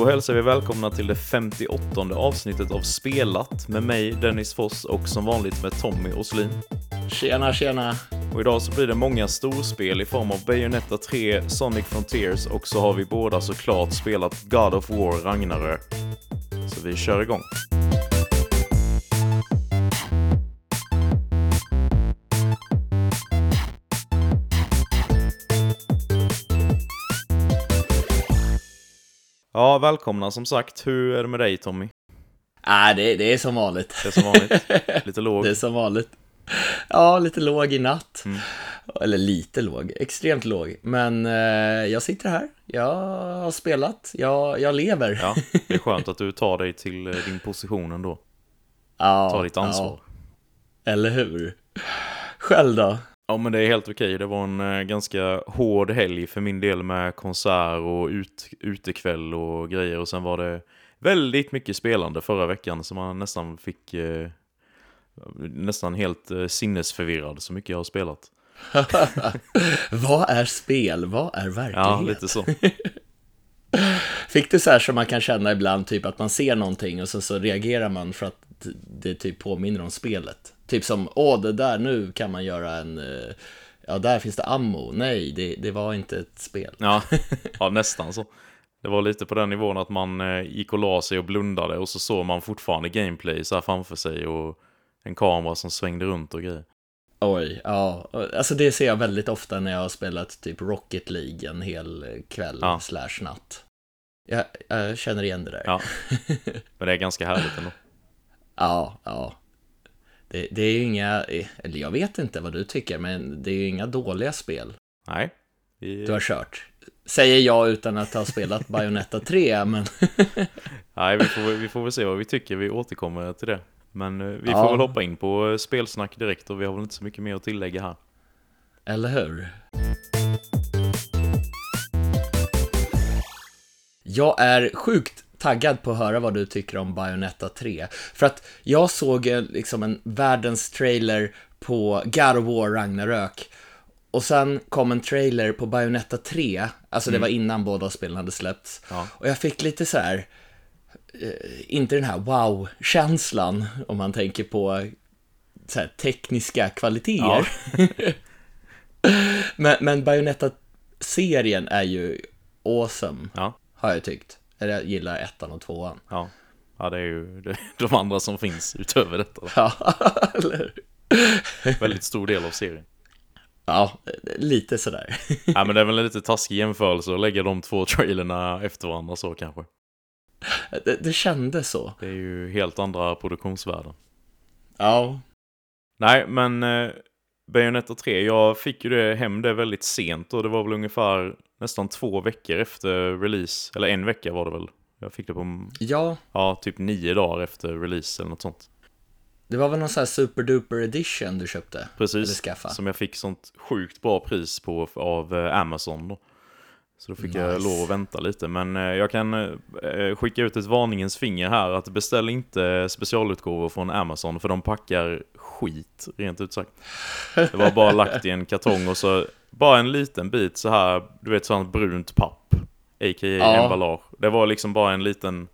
Då hälsar vi välkomna till det 58 avsnittet av Spelat med mig, Dennis Foss och som vanligt med Tommy Åslin. Tjena, tjena. Och idag så blir det många storspel i form av Bayonetta 3, Sonic Frontiers och så har vi båda såklart spelat God of War Ragnarök. Så vi kör igång. Ja, välkomna som sagt. Hur är det med dig Tommy? Nej, det, det är som vanligt. Det är som vanligt. Lite låg. Det är som vanligt. Ja, lite låg i natt. Mm. Eller lite låg, extremt låg. Men eh, jag sitter här, jag har spelat, jag, jag lever. Ja, det är skönt att du tar dig till eh, din position ändå. ja Tar ditt ansvar. Ja, eller hur? Själv då? Ja, men det är helt okej. Det var en eh, ganska hård helg för min del med konsert och ut, utekväll och grejer. Och sen var det väldigt mycket spelande förra veckan så man nästan fick eh, nästan helt eh, sinnesförvirrad så mycket jag har spelat. Vad är spel? Vad är verklighet? Ja, lite så. Fick du så här som man kan känna ibland, typ att man ser någonting och så, så reagerar man för att det typ påminner om spelet? Typ som, åh, det där, nu kan man göra en, eh, ja, där finns det ammo. Nej, det, det var inte ett spel. Ja, ja, nästan så. Det var lite på den nivån att man eh, gick och la sig och blundade och så såg man fortfarande gameplay så här framför sig och en kamera som svängde runt och grejer. Oj, ja. Alltså det ser jag väldigt ofta när jag har spelat typ Rocket League en hel kväll Ja. slash natt. Jag, jag känner igen det där. Ja. Men det är ganska härligt ändå. Ja, ja. Det, det är ju inga, eller jag vet inte vad du tycker, men det är ju inga dåliga spel Nej. Vi... du har kört. Säger jag utan att ha spelat Bayonetta 3, men Nej, vi får, vi får väl se vad vi tycker. Vi återkommer till det. Men eh, vi Ja. får väl hoppa in på eh, spelsnack direkt och vi har väl inte så mycket mer att tillägga här. eller hur? Jag är sjukt taggad på att höra vad du tycker om Bayonetta 3. För att jag såg eh, liksom en världens trailer på God of War Ragnarök. Och sen kom en trailer på Bayonetta 3, alltså det var innan båda spelen hade släppts. Ja. Och jag fick lite så här, eh, inte den här wow-känslan om man tänker på så här, tekniska kvaliteter. men, men Bayonetta-serien är ju awesome, Ja, har jag tyckt. Eller jag gillar ettan och tvåan. ja. Ja, det är ju det, de andra som finns utöver detta. då. Ja, eller hur? Väldigt stor del av serien. Ja, lite sådär. Ja, men det är väl en lite taskig jämförelse att lägga de två trailerna efter varandra så kanske. Det, det kändes så. Det är ju helt andra produktionsvärden. Ja, Nej, men eh, Bayonetta 3, jag fick ju det hem det väldigt sent och det var väl ungefär nästan två veckor efter release. Eller en vecka var det väl. Jag fick det på, ja, ja, typ nio dagar efter release eller något sånt. det var väl någon sån här superduper edition du köpte? Precis, som jag fick sånt sjukt bra pris på av eh, Amazon då. Så då fick jag Nice. lov att vänta lite. Men eh, jag kan eh, skicka ut ett varningens finger här att beställ inte specialutgåvor från Amazon för de packar skit, rent ut sagt. Det var bara lagt i en kartong och så bara en liten bit så här, du vet sånt brunt papp, a.k.a. Ja. emballage. Det var liksom bara en liten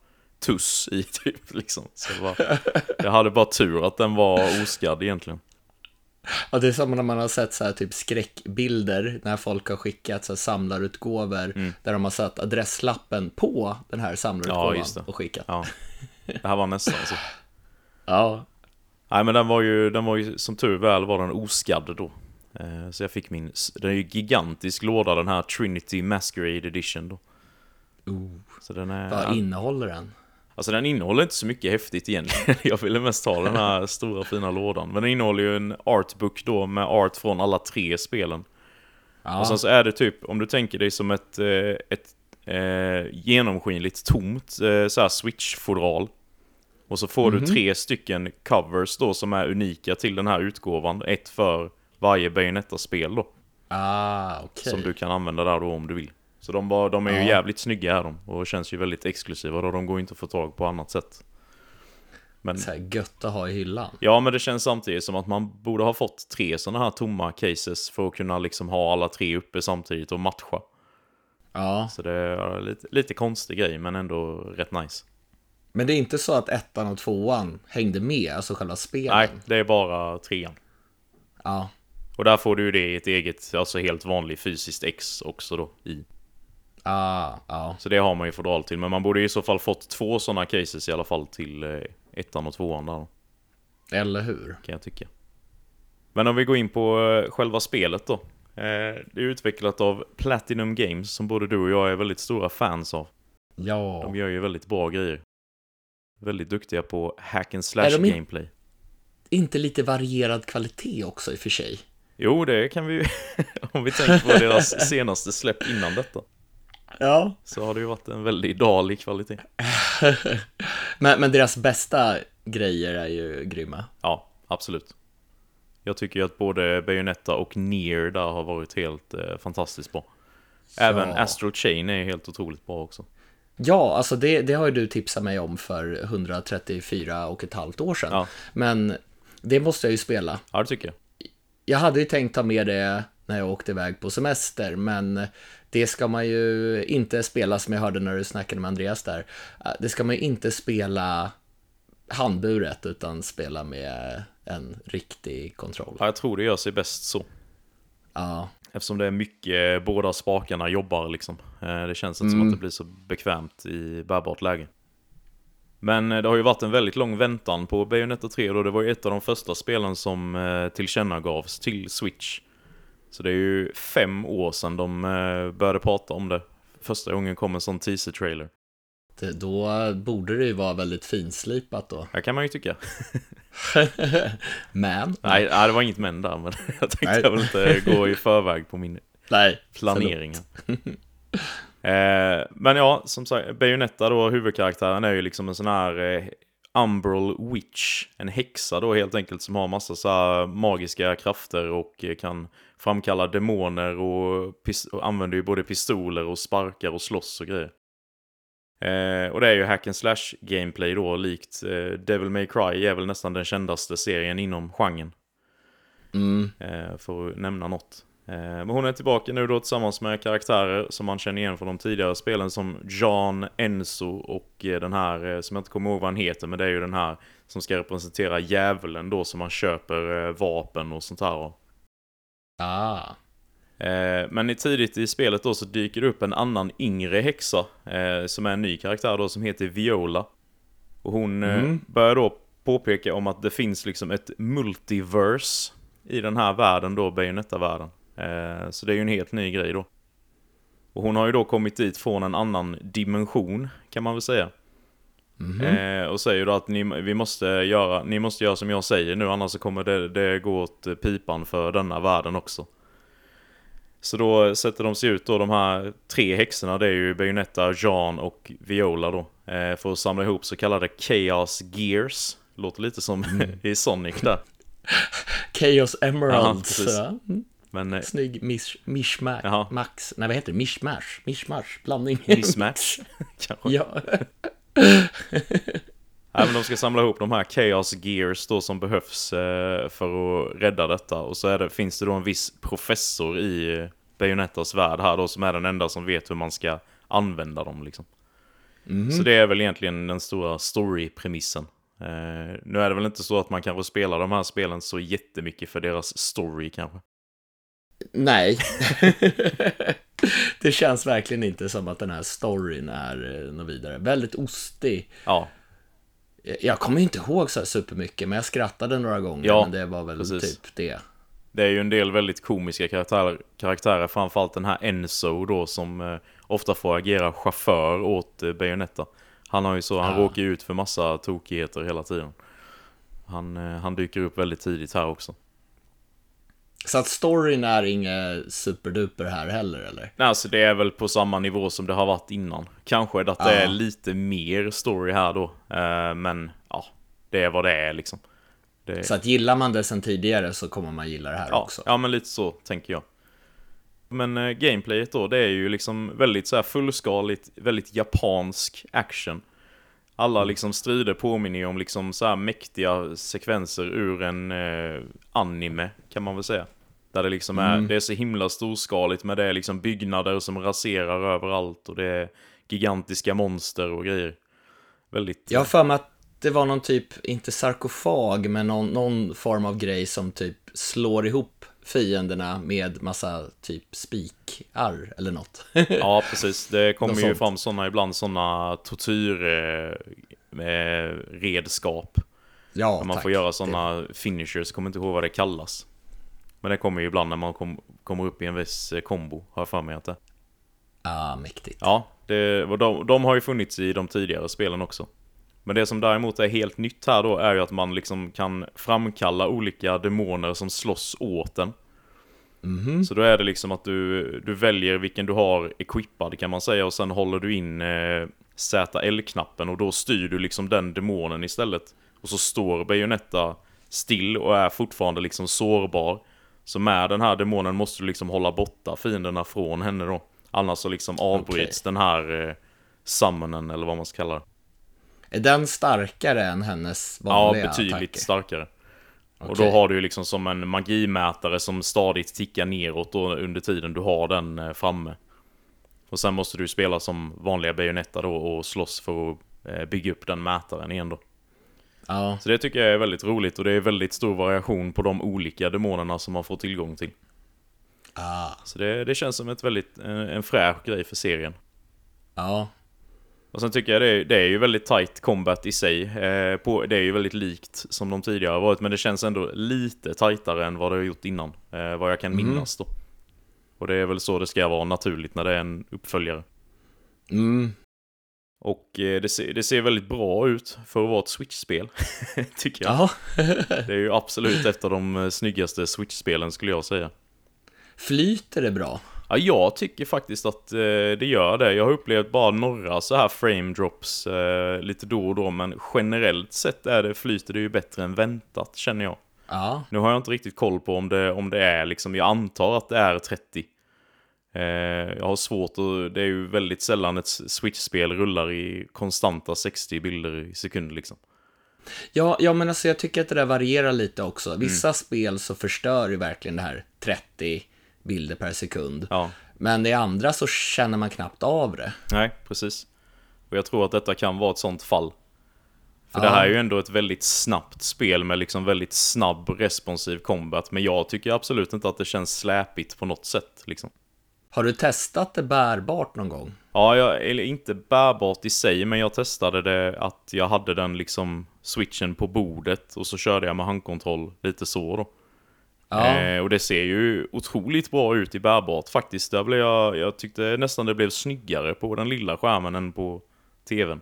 tuss i typ liksom. Så det var, jag hade bara tur att den var oskadd egentligen. Ja, det är som när man har sett så här typ skräckbilder när folk har skickat så här samlarutgåvor där de har satt adresslappen på den här samlarutgåvan Ja, och skickat. Ja, det här var nästan så. Ja, Nej men den var ju, den var ju som tur väl var den oskadd då. Eh, Så jag fick min, den är ju gigantisk låda den här Trinity Masquerade Edition då. oh, Så den är, vad innehåller den? Alltså den innehåller inte så mycket häftigt egentligen. Jag ville mest ha den här stora fina lådan. Men den innehåller ju en artbook då med art från alla tre spelen. Ja, Och sen så är det typ, om du tänker dig som ett, eh, ett eh, genomskinligt tomt eh, så här switch-fodral. Och så får du tre stycken covers då som är unika till den här utgåvan. Ett för varje Bayonetta-spel då. ah, okej. Som du kan använda där då om du vill. Så de, var, de är ju Ja. jävligt snygga här de. Och känns ju väldigt exklusiva då. De går inte att få tag på annat sätt. Men Så här gött att ha i hyllan. Ja, men det känns samtidigt som att man borde ha fått tre sådana här tomma cases för att kunna liksom ha alla tre uppe samtidigt och matcha. Ja, Så det är lite, lite konstig grej, men ändå rätt nice. men det är inte så att ettan och tvåan hängde med, alltså själva spelen? Nej, det är bara trean. Ja, Och där får du ju det i ett eget, alltså helt vanlig fysiskt X också då i. ah, ja. Så det har man ju fodral till, men man borde i så fall fått två sådana cases i alla fall till eh, ettan och tvåan där Eller hur? kan jag tycka. Men om vi går in på eh, själva spelet då. Eh, det är utvecklat av Platinum Games som både du och jag är väldigt stora fans av. Ja. De gör ju väldigt bra grejer. Väldigt duktiga på hack and Är slash de i- gameplay. Inte lite varierad kvalitet också i och för sig? Jo, det kan vi ju, om vi tänker på deras senaste släpp innan detta. Ja. Så har det ju varit en väldigt dålig kvalitet. Men, men deras bästa grejer är ju grymma. Ja, absolut. Jag tycker ju att både Bayonetta och Nier där har varit helt eh, fantastiskt bra. Även Ja. Astral Chain är helt otroligt bra också. Ja, alltså det, det har ju du tipsat mig om för 134 och ett halvt år sedan. Ja. Men det måste jag ju spela. Ja, det tycker jag. Jag hade ju tänkt ta med det när jag åkte iväg på semester, men det ska man ju inte spela som jag hörde när du snackade med Andreas där. Eh, Det ska man ju inte spela handburet, utan spela med en riktig kontroll. Ja, jag tror det gör sig bäst så. Ja, Eftersom det är mycket, båda spakarna jobbar liksom. Eh, Det känns inte som Mm. att det blir så bekvämt i bärbart läge. Men eh, det har ju varit en väldigt lång väntan på Bayonetta 3 då. Det var ju ett av de första spelen som tillkännagavs till Switch. Så det är ju fem år sedan de eh, började prata om det. Första gången kom en sån teaser-trailer. då borde det ju vara väldigt finslipat då. Det kan man ju tycka. men, Nej, det var inget men där, men jag tänkte Nej. jag väl inte gå i förväg på min nej. planering. eh, men ja, som sagt, Bayonetta då, huvudkaraktären är ju liksom en sån här eh, Umbral Witch. En häxa då helt enkelt som har massa så magiska krafter och kan framkalla demoner och, och använder ju både pistoler och sparkar och slåss och grejer. Eh, och det är ju hack and slash gameplay då, likt eh, Devil May Cry är väl nästan den kändaste serien inom genren. Mm, Eh, för att nämna något. Eh, men hon är tillbaka nu då tillsammans med karaktärer som man känner igen från de tidigare spelen som Jean, Enzo och eh, den här eh, som jag inte kommer ihåg vad han heter men det är ju den här som ska representera djävulen då som man köper vapen och sånt här av. ah, men tidigt i spelet då så dyker det upp en annan yngre häxa som är en ny karaktär då som heter Viola. Och hon Mm. börjar då påpeka om att det finns liksom ett multiverse i den här världen då, Bayonetta-världen. Eh, så det är ju en helt ny grej då. Och hon har ju då kommit dit från en annan dimension kan man väl säga. mhm. Eh, och säger då att ni, vi måste göra, ni måste göra som jag säger nu annars så kommer det, det gå åt pipan för denna världen också. Så då sätter de sig ut då, de här tre häxorna, det är ju Bayonetta, Jean och Viola då. Eh, för att samla ihop så kallade Chaos Gears. Låter lite som i Sonic där. Chaos Emeralds. precis. Mm. Men eh, Snygg mish, mishmash. Jaha. Max. Nej, vad heter det? Mishmash. Mishmash. Blandning. mismatch kanske. ja. Nej, men de ska samla ihop de här Chaos Gears då som behövs eh, för att rädda detta. Och så det, finns det då en viss professor i Bayonettas värld här då som är den enda som vet hur man ska använda dem liksom. Mhm. Så det är väl egentligen den stora story-premissen. Eh, nu är det väl inte så att man kanske spelar de här spelen så jättemycket för deras story kanske. Nej. det känns verkligen inte som att den här storyn är eh, något vidare. Väldigt ostig. Ja, Jag kommer inte ihåg så här supermycket, men jag skrattade några gånger. Ja, men det var väl precis. typ det. det är ju en del väldigt komiska karaktärer, karaktärer framförallt den här Enzo då som eh, ofta får agera chaufför åt eh, Bayonetta. Han har ju så, han Ja. råkar ju ut för massa tokigheter hela tiden. Han, eh, han dyker upp väldigt tidigt här också. Så att storyn är inget superduper här heller, eller? Nej, alltså det är väl på samma nivå som det har varit innan. Kanske att det Ja. är lite mer story här då. Eh, men ja, det är vad det är liksom. Det, Så att gillar man det sen tidigare så kommer man gilla det här ja, också. ja, men lite så tänker jag. Men eh, gameplayet då, det är ju liksom väldigt så här fullskaligt, väldigt japansk action. Alla liksom strider påminner ju om liksom så här mäktiga sekvenser ur en eh, anime, kan man väl säga. Där det liksom är, det är så himla storskaligt med det är liksom byggnader som raserar överallt och det är gigantiska monster och grejer. Väldigt... Jag har för mig att det var någon typ, inte sarkofag, men någon, någon form av grej som typ slår ihop fienderna med massa typ spikar eller något. Ja, precis. Det kommer ju sånt. fram sådana ibland sådana tortyrredskap. ja, man tack. får göra sådana finishers, kommer inte ihåg vad det kallas. Men det kommer ju ibland när man kom, kommer upp i en viss eh, kombo, har jag för mig att det Ah, mäktigt. Ja, det, de, de har ju funnits i de tidigare spelen också. Men det som däremot är helt nytt här då är ju att man liksom kan framkalla olika demoner som slåss åt en. Mhm. Så då är det liksom att du, du väljer vilken du har equippad kan man säga och sen håller du in eh, ZL-knappen och då styr du liksom den demonen istället. Och så står Bayonetta still och är fortfarande liksom sårbar. Så med den här demonen måste du liksom hålla borta fienderna från henne då. Annars så liksom avbryts den här eh, summonen eller vad man ska kalla det. Är den starkare än hennes Ja, vanliga betydligt attacker? starkare. Och Okej. då har du ju liksom som en magimätare som stadigt tickar neråt då under tiden du har den eh, framme. Och sen måste du spela som vanliga Bayonetta då och slåss för att eh, bygga upp den mätaren igen då. Ja, Så det tycker jag är väldigt roligt och det är väldigt stor variation på de olika demonerna som man får tillgång till. ah, Så det, det känns som ett väldigt, en, en fräsch grej för serien. ja, Och sen tycker jag det är, det är ju väldigt tight combat i sig. Eh, på, det är ju väldigt likt som de tidigare varit, men det känns ändå lite tightare än vad det har gjort innan. Eh, vad jag kan minnas då. Och det är väl så det ska vara naturligt när det är en uppföljare. mm, Och eh, det, ser, det ser väldigt bra ut för att vara ett Switch-spel, tycker jag. ja. Det är ju absolut ett av de eh, snyggaste Switch-spelen skulle jag säga. Flyter det bra? Ja, jag tycker faktiskt att eh, det gör det. Jag har upplevt bara några så här frame drops eh, lite då och då, men generellt sett är det, flyter det ju bättre än väntat, känner jag. Ja, Nu har jag inte riktigt koll på om det, om det är liksom, jag antar att det är 30. Eh, jag har svårt att, det är ju väldigt sällan ett Switch-spel rullar i konstanta 60 bilder i sekund liksom. Ja, ja, men alltså jag tycker att det där varierar lite också. Mm. Vissa spel så förstör ju verkligen det här 30 bilder per sekund. Ja, Men i andra så känner man knappt av det. nej, precis. Och jag tror att detta kan vara ett sånt fall. För det Ja. här är ju ändå ett väldigt snabbt spel med liksom väldigt snabb responsiv combat. Men jag tycker absolut inte att det känns släpigt på något sätt liksom. Har du testat det bärbart någon gång? Ja, jag, eller inte bärbart i sig, men jag testade det att jag hade den liksom switchen på bordet och så körde jag med handkontroll lite så då. Ja, Eh, och det ser ju otroligt bra ut i bärbart faktiskt. Där blev jag, jag tyckte nästan det blev snyggare på den lilla skärmen än på tvn.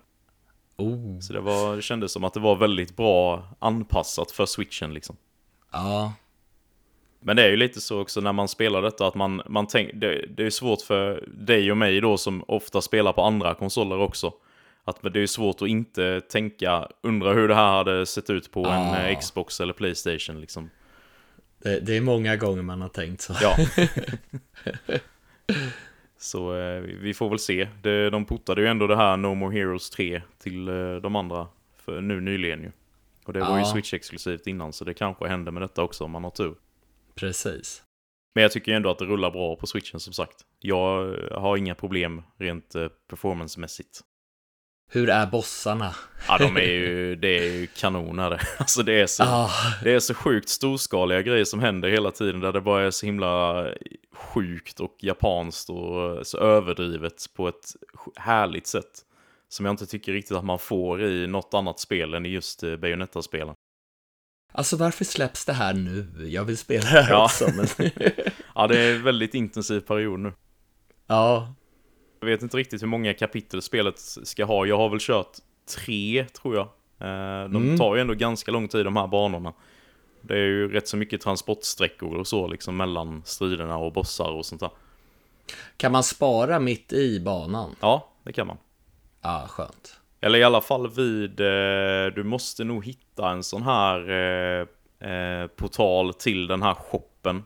oh, Så det, var, det kändes som att det var väldigt bra anpassat för switchen liksom. ja, Men det är ju lite så också när man spelar detta att man, man tänk, det, det är svårt för dig och mig då som ofta spelar på andra konsoler också. Att det är svårt att inte tänka, undra hur det här hade sett ut på en Ah. eh, Xbox eller Playstation liksom. det, det är många gånger man har tänkt så. Ja. så eh, vi- får väl se. Det, de portade ju ändå det här No More Heroes 3 till eh, de andra för nu nyligen ju. Och det var ju. Switch-exklusivt innan så det kanske händer med detta också om man har tur. Precis. Men jag tycker ändå att det rullar bra på switchen som sagt. Jag har inga problem rent eh, performancemässigt. Hur är bossarna? Ja, de är ju, det är ju kanoner. Alltså det är, så, Ah, det är så sjukt storskaliga grejer som händer hela tiden där det bara är så himla sjukt och japanskt och så överdrivet på ett härligt sätt. Som jag inte tycker riktigt att man får i något annat spel än i just eh, Bayonetta-spelen. Alltså varför släpps det här nu? Jag vill spela det här Ja. också, men... Ja, det är en väldigt intensiv period nu. ja, Jag vet inte riktigt hur många kapitel spelet ska ha. Jag har väl kört tre, tror jag. Eh, De Mm. tar ju ändå ganska lång tid, de här banorna. Det är ju rätt så mycket transportsträckor och så, liksom mellan striderna och bossar och sånt där. kan man spara mitt i banan? Ja, det kan man. Ja, skönt. Eller i alla fall vid... Eh, du måste nog hitta en sån här eh, eh, portal till den här shoppen.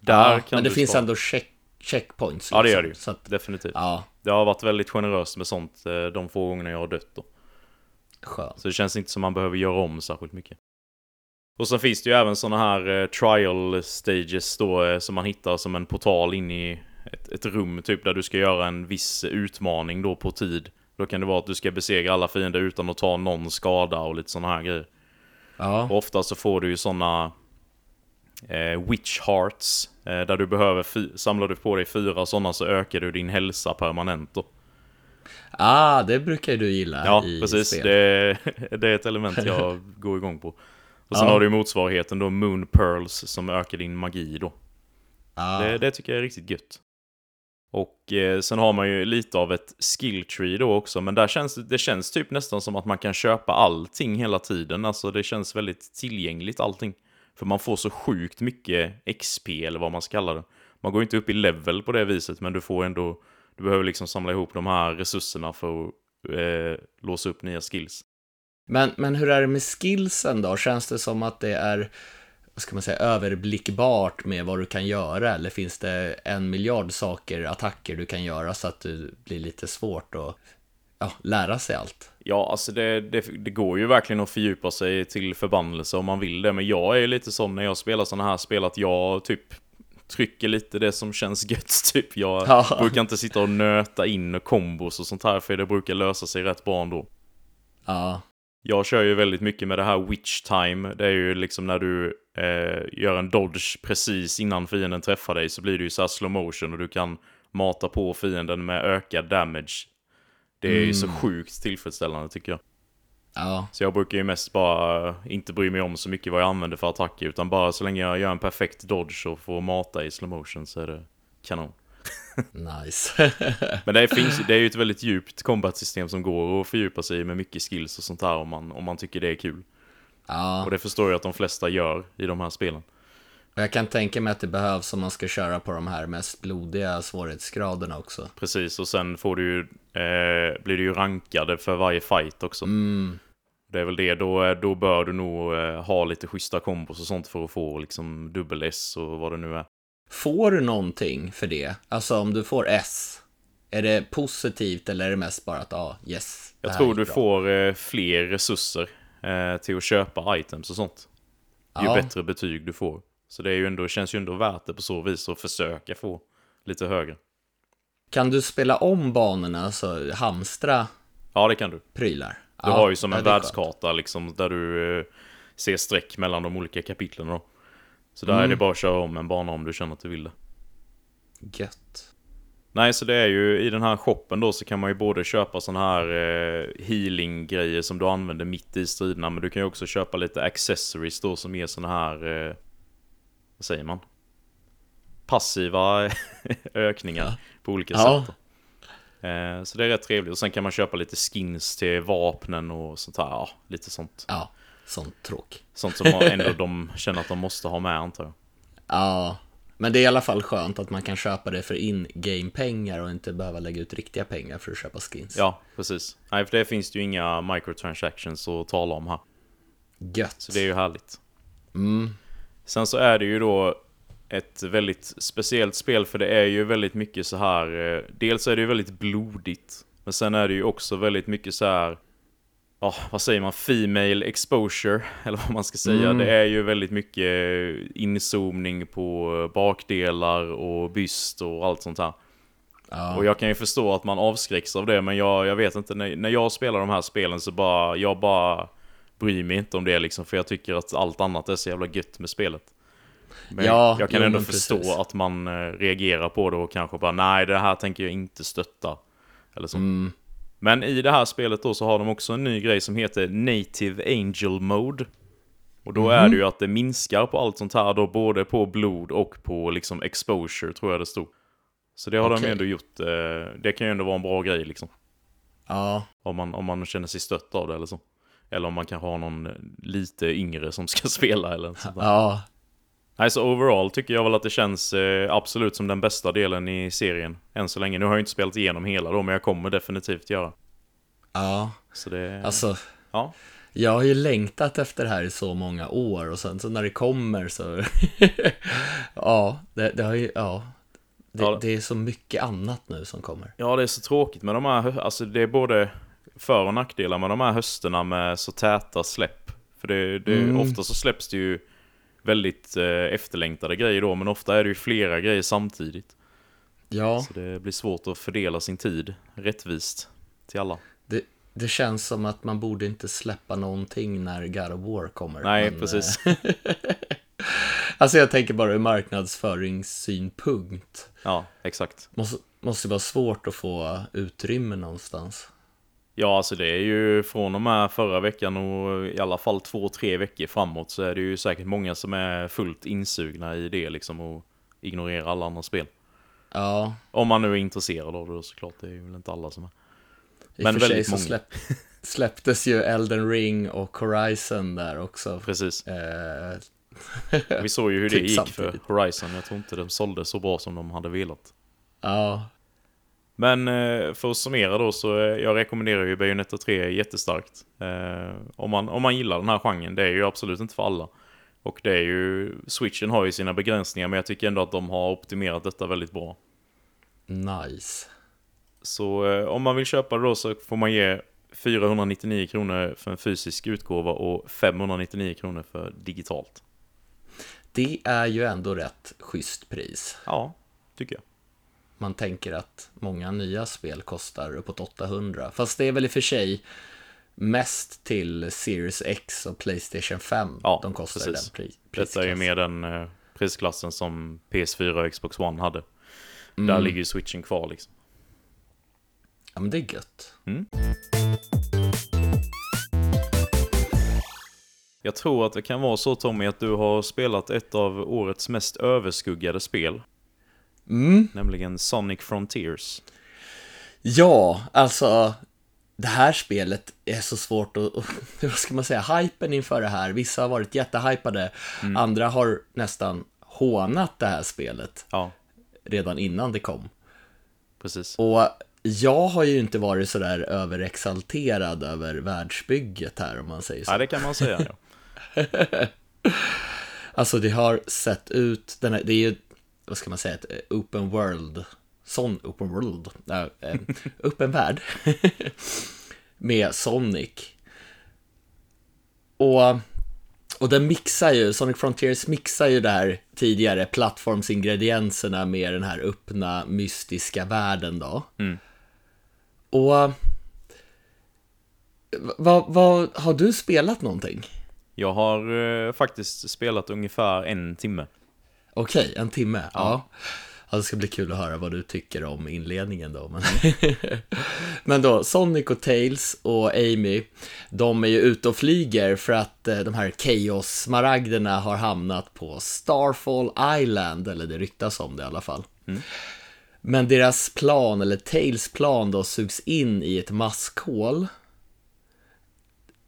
Där ja, kan men det finns ändå check, checkpoints. Ja, det liksom, gör det ju. Så att, Definitivt. ja, Det har varit väldigt generöst med sånt de få gångerna jag har dött då. skönt. Så det känns inte som man behöver göra om särskilt mycket. Och sen finns det ju även sådana här trial stages då som man hittar som en portal in i ett, ett rum typ där du ska göra en viss utmaning då på tid. Då kan det vara att du ska besegra alla fiender utan att ta någon skada och lite sådana här grejer. Ja. Och ofta så får du ju sådana eh, witch hearts. Eh, där du behöver, samlar du på dig fyra sådana så ökar du din hälsa permanent då. Ah, det brukar ju du gilla Ja, i precis. spel. Det, det är ett element jag går igång på. Och sen Ja. har du ju motsvarigheten då, Moon Pearls, som ökar din magi då. Ah. Det, det tycker jag är riktigt gött. Och eh, sen har man ju lite av ett skill tree då också, men där känns det, känns typ nästan som att man kan köpa allting hela tiden. Alltså det känns väldigt tillgängligt allting. För man får så sjukt mycket XP eller vad man ska kalla det. Man går inte upp i level på det viset, men du får ändå... Du behöver liksom samla ihop de här resurserna för att eh, låsa upp nya skills. Men, men hur är det med skillsen då? Känns det som att det är, ska man säga, överblickbart med vad du kan göra? Eller finns det en miljard saker, attacker du kan göra så att det blir lite svårt att ja, lära sig allt? Ja, alltså det, det, det går ju verkligen att fördjupa sig till förbannelse om man vill det. Men jag är ju lite sån när jag spelar såna här spel att jag typ trycker lite det som känns gött. Typ. Jag Ja. brukar inte sitta och nöta in kombos och sånt här för det brukar lösa sig rätt bra ändå. Ja, Jag kör ju väldigt mycket med det här witch time. Det är ju liksom när du eh, gör en dodge precis innan fienden träffar dig så blir det ju så här slow motion och du kan mata på fienden med ökad damage. Det är ju så sjukt tillfredsställande tycker jag. ja, Så jag brukar ju mest bara inte bry mig om så mycket vad jag använder för attacker utan bara så länge jag gör en perfekt dodge och får mata i slow motion så är det kanon. nice. Men det, finns, det är ju ett väldigt djupt combat-system som går att fördjupa sig i med mycket skills och sånt där om man, om man tycker det är kul. Ja, Och det förstår jag att de flesta gör i de här spelen. jag kan tänka mig att det behövs om man ska köra på de här mest blodiga svårighetsgraderna också. Precis, och sen får du ju, eh, blir du ju rankade för varje fight också. Mm, Det är väl det, då, då bör du nog eh, ha lite schyssta kombos och sånt för att få liksom dubbel-S och vad det nu är. Får du någonting för det? Alltså om du får S, är det positivt eller är det mest bara att, ja, ah, yes. Jag tror du bra? får eh, fler resurser eh, till att köpa items och sånt. Ju Ja. bättre betyg du får. Så det är ju ändå, känns ju ändå värt det på så vis att försöka få lite högre. Kan du spela om banorna, alltså hamstra Ja, det kan du. prylar? Du har ju som en världskarta liksom, där du eh, ser streck mellan de olika kapitlen då. Så där Mm. är det bara att köra om en bana om du känner att du vill det. Gött. Nej, så det är ju i den här shoppen då så kan man ju både köpa såna här eh, healing-grejer som du använder mitt i striderna, men du kan ju också köpa lite accessories då som ger såna här, eh, vad säger man? Passiva ökningar Ja. på olika Ja. sätt. Eh, så det är rätt trevligt. Och sen kan man köpa lite skins till vapnen och sånt här, ja, lite sånt. Ja, sånt tråk. Sånt som ändå de känner att de måste ha med antar jag. Ja, men det är i alla fall skönt att man kan köpa det för in-game-pengar och inte behöva lägga ut riktiga pengar för att köpa skins. Ja, precis. Nej, för det finns det ju inga microtransactions att tala om här. Gött. Så det är ju härligt. Mm. Sen så är det ju då ett väldigt speciellt spel för det är ju väldigt mycket så här. eh, Dels är det ju väldigt blodigt. Men sen är det ju också väldigt mycket så här. Ja, vad säger man? Female exposure. Eller vad man ska säga. Mm. Det är ju väldigt mycket inzoomning på bakdelar och byst och allt sånt här. Ja. Och jag kan ju förstå att man avskräcks av det, men jag, jag vet inte, när, när jag spelar de här spelen så bara, jag bara bryr mig inte om det liksom, för jag tycker att allt annat är så jävla gött med spelet. Men Ja, jag kan jo, ändå förstå precis. att man eh, reagerar på det och kanske bara, nej det här tänker jag inte stötta. Eller så. Mm. Men i det här spelet då så har de också en ny grej som heter Native Angel Mode. Och då Mhm. är det ju att det minskar på allt sånt här då, både på blod och på liksom exposure tror jag det stod. Så det har de Okej. ju ändå gjort, eh, det kan ju ändå vara en bra grej liksom. Ja, Om man, om man känner sig stött av det eller så. Eller om man kanske har någon eh, lite yngre som ska spela eller sånt där. ja, Nej, så overall tycker jag väl att det känns eh, absolut som den bästa delen i serien. Än så länge. Nu har jag inte spelat igenom hela då, men jag kommer definitivt göra. ja. Så det... Alltså, Ja. jag har ju längtat efter det här i så många år och sen så när det kommer så... ja, det, det har ju, ja. Det, Ja. det är så mycket annat nu som kommer. Ja, det är så tråkigt med de här, alltså det är både för och nackdelar med de här hösterna med så täta släpp. För det, det, Mm. ofta så släpps det ju väldigt eh, efterlängtade grejer då, men ofta är det ju flera grejer samtidigt. Ja, Så det blir svårt att fördela sin tid rättvist till alla. det, det känns som att man borde inte släppa någonting när God of War kommer. Nej, men, precis. eh, Alltså jag tänker bara ur marknadsföringssynpunkt. Ja, exakt. Måste, måste vara svårt att få utrymme någonstans. Ja, alltså det är ju från och med förra veckan och i alla fall två, tre veckor framåt så är det ju säkert många som är fullt insugna i det liksom och ignorerar alla andra spel. Ja, Om man nu är intresserad av det såklart, det är ju väl inte alla som är. i Men och för sig väldigt så många. släpp, släpptes ju Elden Ring och Horizon där också. Precis. Eh, Vi såg ju hur det Typ gick för samtidigt. Horizon. Jag tror inte de sålde så bra som de hade velat. ja, Men eh, för att summera då så eh, jag rekommenderar ju Bayonetta 3 jättestarkt. Eh, om, man, om man gillar den här genren. Det är ju absolut inte för alla. Och det är ju, switchen har ju sina begränsningar men jag tycker ändå att de har optimerat detta väldigt bra. nice. Så eh, om man vill köpa det då så får man ge 499 kronor för en fysisk utgåva och 599 kronor för digitalt. Det är ju ändå rätt schysst pris. Ja, tycker jag. Man tänker att många nya spel kostar uppåt 800. Fast det är väl i och för sig mest till Series X och Playstation 5 Ja, de kostar precis. den pri- Detta är ju prisklassen. mer den eh, prisklassen som PS4 och Xbox One hade. Mm. Där ligger ju switchen kvar liksom. Ja, men det är gött. Jag tror att det kan vara så Tommy att du har spelat ett av årets mest överskuggade spel. Mm. Nämligen Sonic Frontiers. Ja, alltså det här spelet är så svårt att, vad ska man säga, hypen inför det här. Vissa har varit jättehypade, andra har nästan hånat det här spelet Ja, redan innan det kom. precis. Och jag har ju inte varit sådär överexalterad över världsbygget här om man säger så. Ja, det kan man säga. Ja. Alltså det har sett ut, den här, det är ju, vad ska man säga, ett eh, open world, sån open world, äh, eh, öppen värld med Sonic. Och, och den mixar ju, Sonic Frontiers mixar ju det här tidigare plattformsingredienserna med den här öppna mystiska världen då. Mm. Och vad, vad, har du spelat någonting? Jag har eh, faktiskt spelat ungefär en timme. Okej, en timme. Ja. ja. Det ska bli kul att höra vad du tycker om inledningen då. Men, men då, Sonic och Tails och Amy, de är ju ute och flyger för att eh, de här Chaos-smaragderna har hamnat på Starfall Island, eller det ryktas om det i alla fall. Men deras plan, eller Tails plan då, sugs in i ett maskhål.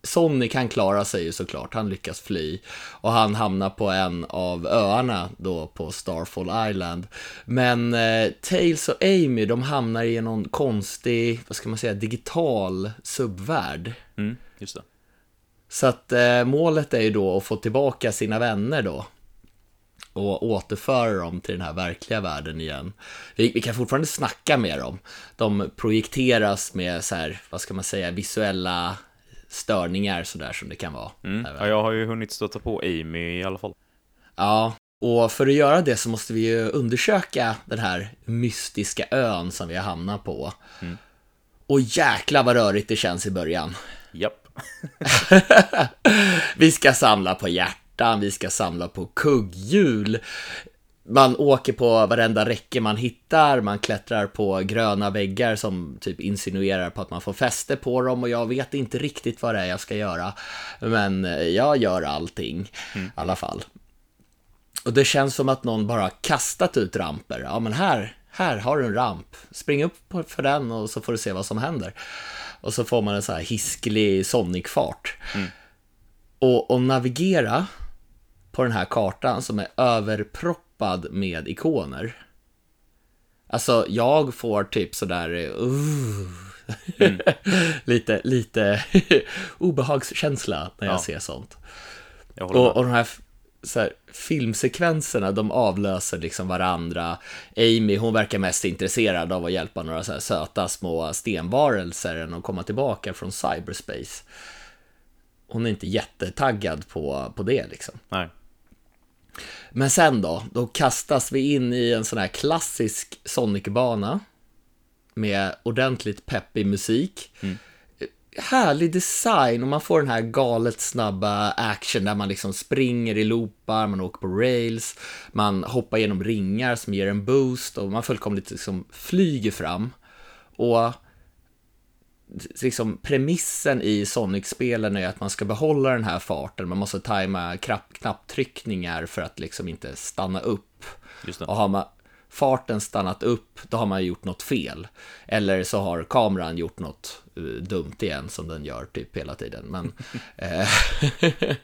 Sonic han klarar sig ju såklart, han lyckas fly. Och han hamnar på en av öarna då på Starfall Island. Men eh, Tails och Amy, de hamnar i någon konstig, vad ska man säga, digital subvärld. Mm, just det. Så att eh, målet är ju då att få tillbaka sina vänner då. Och återföra dem till den här verkliga världen igen. Vi, vi kan fortfarande snacka med dem. De projekteras med så här, vad ska man säga, visuella störningar sådär som det kan vara. Mm. Ja, jag har ju hunnit stöta på Amy i alla fall. Ja, och för att göra det så måste vi ju undersöka den här mystiska ön som vi har hamnat på. Och jäkla vad rörigt det känns i början. Japp. Vi ska samla på hjärtan, vi ska samla på kugghjul. Man åker på varenda räcke man hittar, man klättrar på gröna väggar som typ insinuerar på att man får fäste på dem och jag vet inte riktigt vad det är jag ska göra. Men eh, jag gör allting i alla fall. Och det känns som att någon bara har kastat ut ramper. Ja men här, här har du en ramp. Spring upp för den och så får du se vad som händer. Och så får man en så här hisklig Sonic-fart. Och, och navigera på den här kartan som är överproppad med ikoner. Alltså, jag får typ sådär... Uh, lite, lite obehagskänsla när jag Ja. ser sånt. Jag Och, och de här, så här filmsekvenserna, de avlöser liksom varandra. Amy, hon verkar mest intresserad av att hjälpa några så här söta små stenvarelser än att komma tillbaka från cyberspace. hon är inte jättetaggad på, på det liksom. Nej. Men sen då, då kastas vi in i en sån här klassisk Sonic-bana med ordentligt peppig musik. Mm. Härlig design och man får den här galet snabba action där man liksom springer i loopar, man åker på rails, man hoppar genom ringar som ger en boost och man fullkomligt liksom flyger fram. Och liksom premissen i Sonic-spelen är att man ska behålla den här farten, man måste tajma knapp, knapptryckningar för att liksom inte stanna upp. Och har man farten stannat upp, då har man gjort något fel. Eller så har kameran gjort något eh, dumt igen, som den gör typ hela tiden. Men, eh,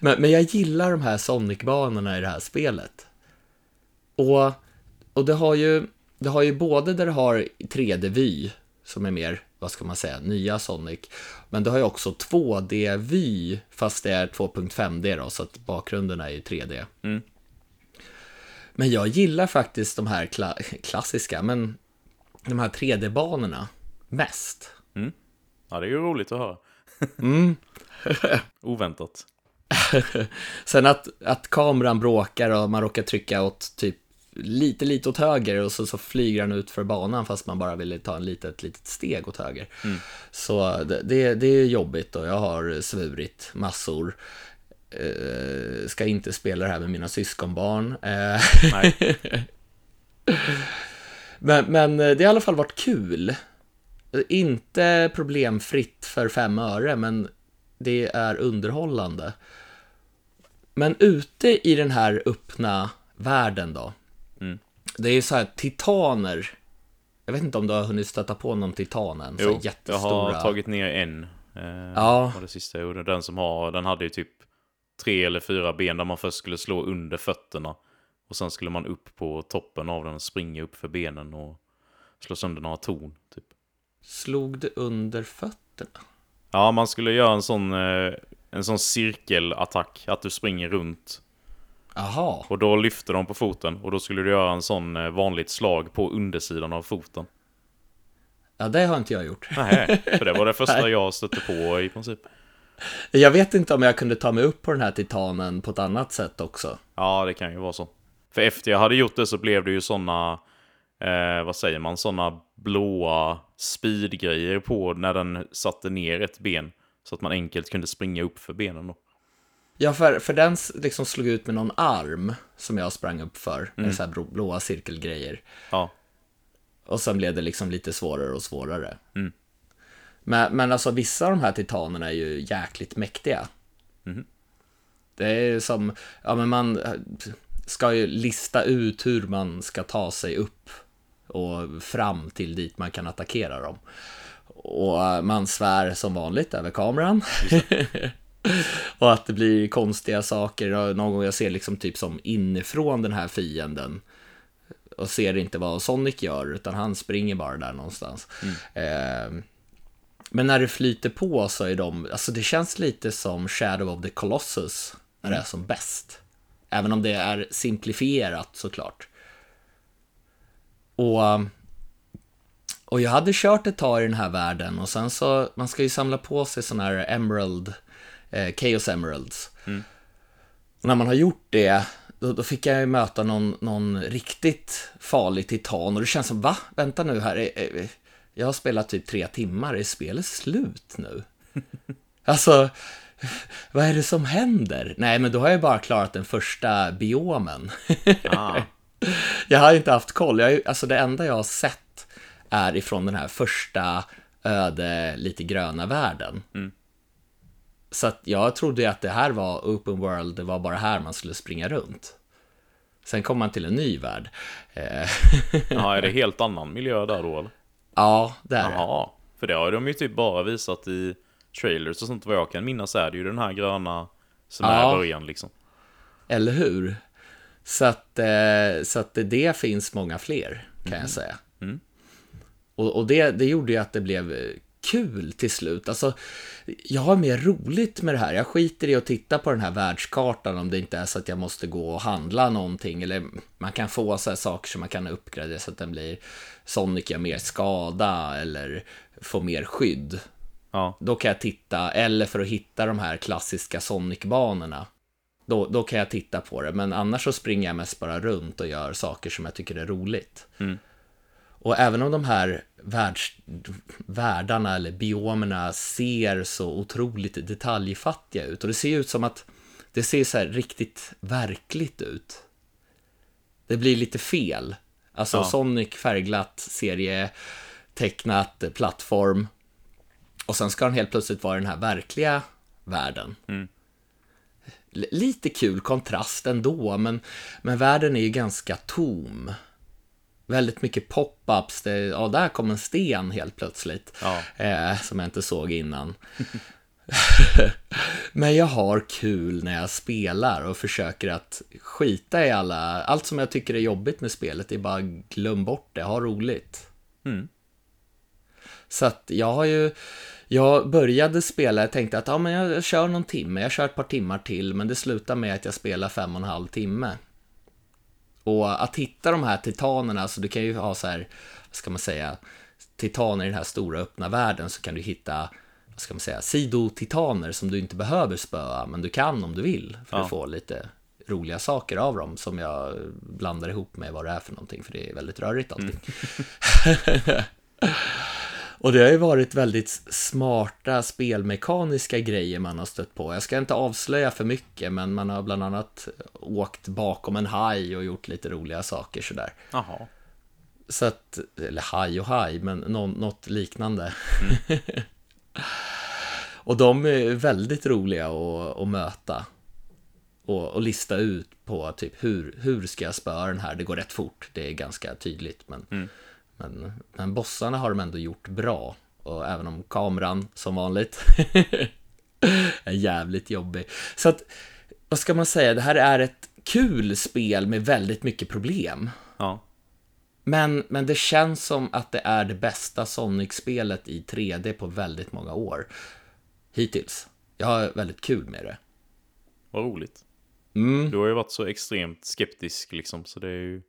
men, men jag gillar de här Sonic-banorna i det här spelet. Och, och det har ju, det har ju både där det har 3D-vy, som är mer, vad ska man säga, nya Sonic. Men det har ju också 2D-vy, fast det är 2.5D då, så att bakgrunden är ju 3D. Mm. Men jag gillar faktiskt de här kla klassiska, men de här 3D-banorna mest. Ja, det är ju roligt att höra. Mm. Oväntat. Sen att, att kameran bråkar och man råkar trycka åt typ lite, lite åt höger och så, så flyger den ut för banan fast man bara ville ta en litet, litet steg åt höger. Så det, det, det är jobbigt och jag har svurit massor. Eh, ska inte spela det här med mina syskonbarn. Eh, men, men det har i alla fall varit kul. Inte problemfritt för fem öre, men det är underhållande. Men ute i den här öppna världen då. Det är ju så här titaner. Jag vet inte om du har hunnit stöta på någon titan än. Jo, här jag jättestora. har tagit ner en. Eh, Ja. var det sista jag gjorde. Den som har, den hade ju typ tre eller fyra ben där man först skulle slå under fötterna. Och sen skulle man upp på toppen av den och springa upp för benen och slå sönder några torn. Typ. Slog du under fötterna? Ja, man skulle göra en sån, eh, en sån cirkelattack. Att du springer runt. Jaha. Och då lyfter de på foten. Och då skulle du göra en sån eh, vanligt slag på undersidan av foten. Ja, det har inte jag gjort. Nej, för det var det första jag stötte på i princip. Jag vet inte om jag kunde ta mig upp på den här titanen på ett annat sätt också. Ja, det kan ju vara så. För efter jag hade gjort det så blev det ju såna, eh, vad säger man, såna blåa speedgrejer på när den satte ner ett ben. Så att man enkelt kunde springa upp för benen då. Ja, för, för den liksom slog ut med någon arm som jag sprang upp för. Med så här blå- blåa cirkelgrejer. Ja, Och sen blev det liksom lite svårare och svårare. Mm. Men, men alltså vissa av de här titanerna är ju jäkligt mäktiga. Mhm. Det är som, ja men man ska ju lista ut hur man ska ta sig upp och fram till dit man kan attackera dem. Och man svär som vanligt över kameran. och att det blir konstiga saker. Och Någon gång jag ser liksom typ som inifrån den här fienden och ser inte vad Sonic gör, utan han springer bara där någonstans. Eh, men när det flyter på så är de, alltså det känns lite som Shadow of the Colossus när det är som bäst. Även om det är simplifierat såklart. Och, och jag hade kört ett tag i den här världen och sen så, man ska ju samla på sig sådana här Emerald, eh, Chaos Emeralds. Och när man har gjort det, då, då fick jag ju möta någon, någon riktigt farlig titan och det känns som, va? Vänta nu här, är, är, jag har spelat typ tre timmar, är spelet slut nu? alltså, vad är det som händer? Nej, men då har jag bara klarat den första biomen. ah, jag har inte haft koll, jag, alltså det enda jag har sett är ifrån den här första öde, lite gröna världen. Så att jag trodde ju att det här var open world, det var bara här man skulle springa runt. Sen kom man till en ny värld. Eh, ja, är det helt annan miljö där då eller? ja, det är det. För det har de ju typ bara visat i trailers och sånt vad jag kan minnas är det ju den här gröna som Ja. är början liksom. Eller hur? Så att, eh, så att det, finns många fler, kan jag säga. Mm. Och, och det, det gjorde ju att det blev eh, kul till slut. Alltså, jag har mer roligt med det här. Jag skiter i att titta på den här världskartan om det inte är så att jag måste gå och handla någonting. Eller man kan få så här saker som man kan uppgradera så att den blir Sonic gör mer skada eller får mer skydd. Ja, Då kan jag titta, eller för att hitta de här klassiska Sonic-banorna. Då, då kan jag titta på det, men annars så springer jag mest bara runt och gör saker som jag tycker är roligt. Mm. Och även om de här världs, världarna eller biomerna ser så otroligt detaljfattiga ut, och det ser ut som att det ser så här riktigt verkligt ut. Det blir lite fel. Alltså Ja. Sonic färgglatt, serie, tecknat, plattform. Och sen ska den helt plötsligt vara den här verkliga världen. Mm. Lite kul kontrast ändå, men, men världen är ju ganska tom. Väldigt mycket pop-ups. Det, ja, där kom en sten helt plötsligt. ja, Eh, som jag inte såg innan. Men jag har kul när jag spelar och försöker att skita i alla... Allt som jag tycker är jobbigt med spelet är bara glöm bort det, ha roligt. Mm. Så att jag har ju... Jag började spela, jag tänkte att ja, men jag kör någon timme, jag kör ett par timmar till, men det slutar med att jag spelar fem och en halv timme. Och att hitta de här titanerna, så du kan ju ha så här, vad ska man säga, titaner i den här stora öppna världen, så kan du hitta, vad ska man säga, sidotitaner som du inte behöver spöa, men du kan om du vill, för Ja. att få lite roliga saker av dem, som jag blandar ihop med vad det är för någonting, för det är väldigt rörigt allting. Och det har ju varit väldigt smarta spelmekaniska grejer man har stött på. Jag ska inte avslöja för mycket, men man har bland annat åkt bakom en haj och gjort lite roliga saker sådär. jaha. Så att, eller haj och haj, men nå, något liknande. och de är väldigt roliga att, att möta. Och, och lista ut på typ hur, hur ska jag spöa den här? Det går rätt fort, det är ganska tydligt. Men, Mm. Men, men bossarna har de ändå gjort bra. Och även om kameran, som vanligt, är jävligt jobbig. Så att, vad ska man säga, det här är ett kul spel med väldigt mycket problem. Ja, Men, men det känns som att det är det bästa Sonic-spelet i 3D på väldigt många år. Hittills. Jag har väldigt kul med det. vad roligt. Mm. Du har ju varit så extremt skeptisk liksom, så det är ju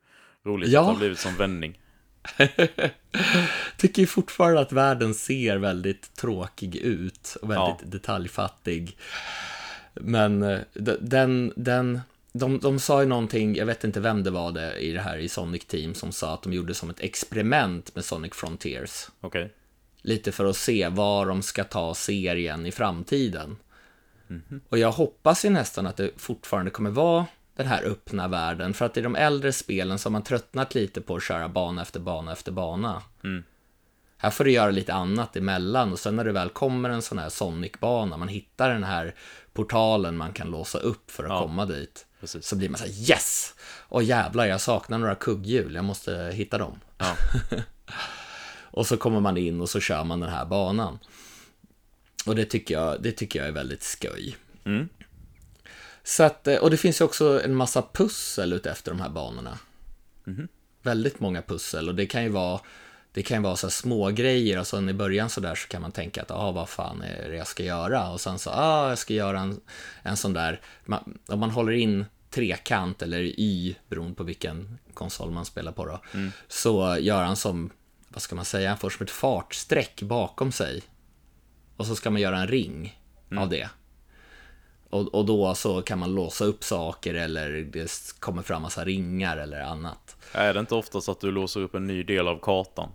roligt Ja. att det har blivit som vändning. Tycker fortfarande att världen ser väldigt tråkig ut och väldigt Ja. detaljfattig. Men eh, den, den, de, de sa ju någonting, jag vet inte vem det var det i det här i Sonic Team, som sa att de gjorde som ett experiment med Sonic Frontiers. Okej. lite för att se var de ska ta serien i framtiden. Mhm. Och jag hoppas ju nästan att det fortfarande kommer vara den här öppna världen, för att i de äldre spelen så har man tröttnat lite på att köra bana efter bana efter bana. Mm. Här får du göra lite annat emellan och sen när det väl kommer en sån här Sonic-bana, man hittar den här portalen man kan låsa upp för att Ja. komma dit. Precis. Så blir man så här yes! Och jävlar, jag saknar några kugghjul, jag måste hitta dem. Ja. Och så kommer man in och så kör man den här banan. Och det tycker jag, det tycker jag är väldigt skoj. Mm. Så att, eh, och det finns ju också en massa pussel utefter de här banorna. Mhm. Väldigt många pussel och det kan ju vara det kan vara så små grejer och sen i början så där så kan man tänka att ah, vad fan är det jag ska göra? Och sen så, ah, jag ska göra en, en sån där, man, om man håller in trekant eller Y, beroende på vilken konsol man spelar på då, så gör han som, vad ska man säga, han får som ett fartsträck bakom sig. Och så ska man göra en ring av det. Och, och då så kan man låsa upp saker eller det kommer fram massa ringar eller annat. Är det inte oftast att du låser upp en ny del av kartan?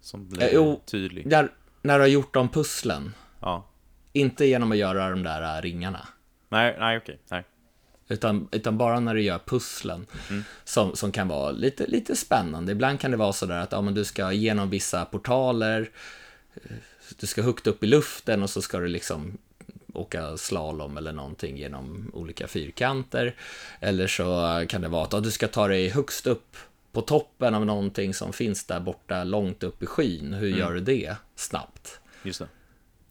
Som blir Eh, jo. tydlig. När, när du har gjort de pusslen, Ja. inte genom att göra de där äh, ringarna. Nej, nej okej. Nej. Utan, utan bara när du gör pusslen som, som kan vara lite, lite spännande. Ibland kan det vara sådär att ja, men du ska genom vissa portaler, eh, du ska högt upp i luften och så ska du liksom åka slalom eller någonting genom olika fyrkanter. Eller så kan det vara att du ska ta dig högst upp på toppen av någonting som finns där borta långt upp i skyn. Hur gör du det snabbt? Just det.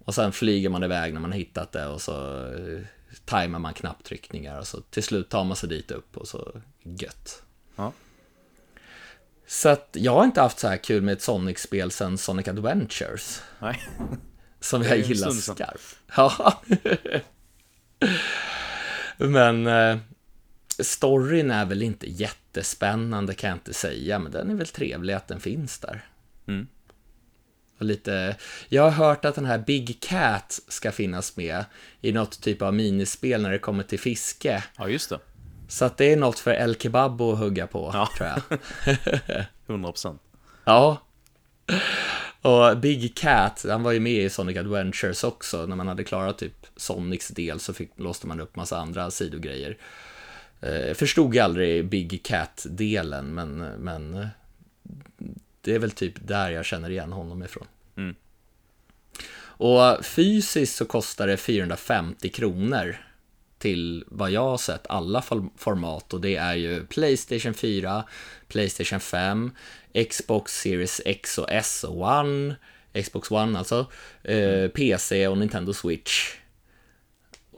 Och sen flyger man iväg när man har hittat det och så eh, tajmar man knapptryckningar och så till slut tar man sig dit upp och så gött. Ja. Så att jag har inte haft så här kul med ett Sonic-spel sen Sonic Adventures. Nej. Som jag gillar skarpt. Ja. men eh, storyn är väl inte jättespännande kan jag inte säga, men den är väl trevlig att den finns där. Mm. Lite, jag har hört att den här Big Cat ska finnas med i något typ av minispel när det kommer till fiske. Ja, just det. Så att det är något för El Kebab att hugga på, Ja. tror jag. 100%. Ja. Och Big Cat, han var ju med i Sonic Adventures också. När man hade klarat typ Sonics del så fick, låste man upp massa andra sidogrejer. Eh, förstod jag aldrig Big Cat-delen, men, men eh, det är väl typ där jag känner igen honom ifrån. Mm. Och fysiskt så kostar det 450 kronor till vad jag har sett alla form- format och det är ju Playstation 4, Playstation 5, Xbox Series X och S och One, Xbox One alltså, eh, PC och Nintendo Switch.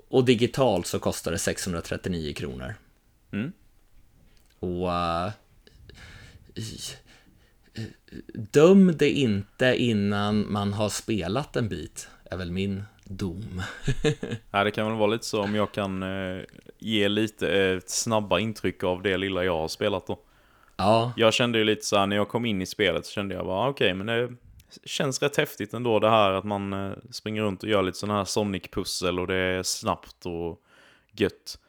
Och digitalt så kostar det 639 kronor. Mm. Och... eh, döm det inte innan man har spelat en bit, är väl min dom. Ja, det kan väl vara lite så om jag kan eh, ge lite eh, snabba intryck av det lilla jag har spelat då. Ja, Jag kände ju lite så här när jag kom in i spelet så kände jag bara "Ah, okej, men det känns rätt häftigt ändå det här att man eh, springer runt och gör lite sådana här Sonic-pussel och det är snabbt och gött.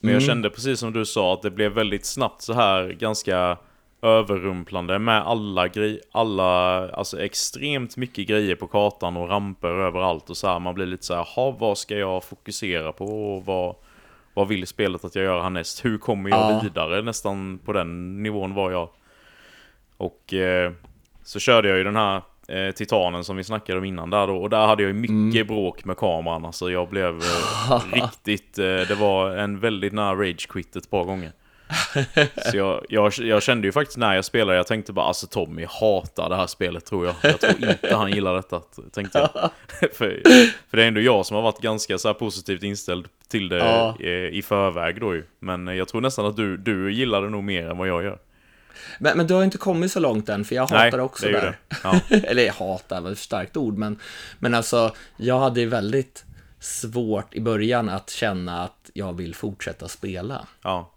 Men jag Mm. kände precis som du sa att det blev väldigt snabbt så här ganska överrumplande med alla grejer, alla, alltså extremt mycket grejer på kartan och ramper överallt och så här. Man blir lite så här, "Ha, vad ska jag fokusera på och vad, vad vill spelet att jag gör härnäst? Hur kommer jag Ja. vidare? Nästan på den nivån var jag. Och eh, så körde jag ju den här eh, Titanen som vi snackade om innan där då. Och där hade jag ju mycket bråk med kameran. Alltså jag blev eh, riktigt... Eh, det var en väldigt nära rage quit ett par gånger. Så jag, jag, jag kände ju faktiskt när jag spelade, jag tänkte bara alltså Tommy hatar det här spelet tror jag. Jag tror inte han gillar detta, tänkte jag. för, för det är ändå jag som har varit ganska så positivt inställd till det Ja. i, i förväg då ju. Men jag tror nästan att du, du gillar det nog mer än vad jag gör. men, men du har inte kommit så långt än, för jag hatar också det där. det. Ja. Eller hatar var ett starkt ord, men, men alltså, jag hade ju väldigt svårt i början att känna att jag vill fortsätta spela, ja.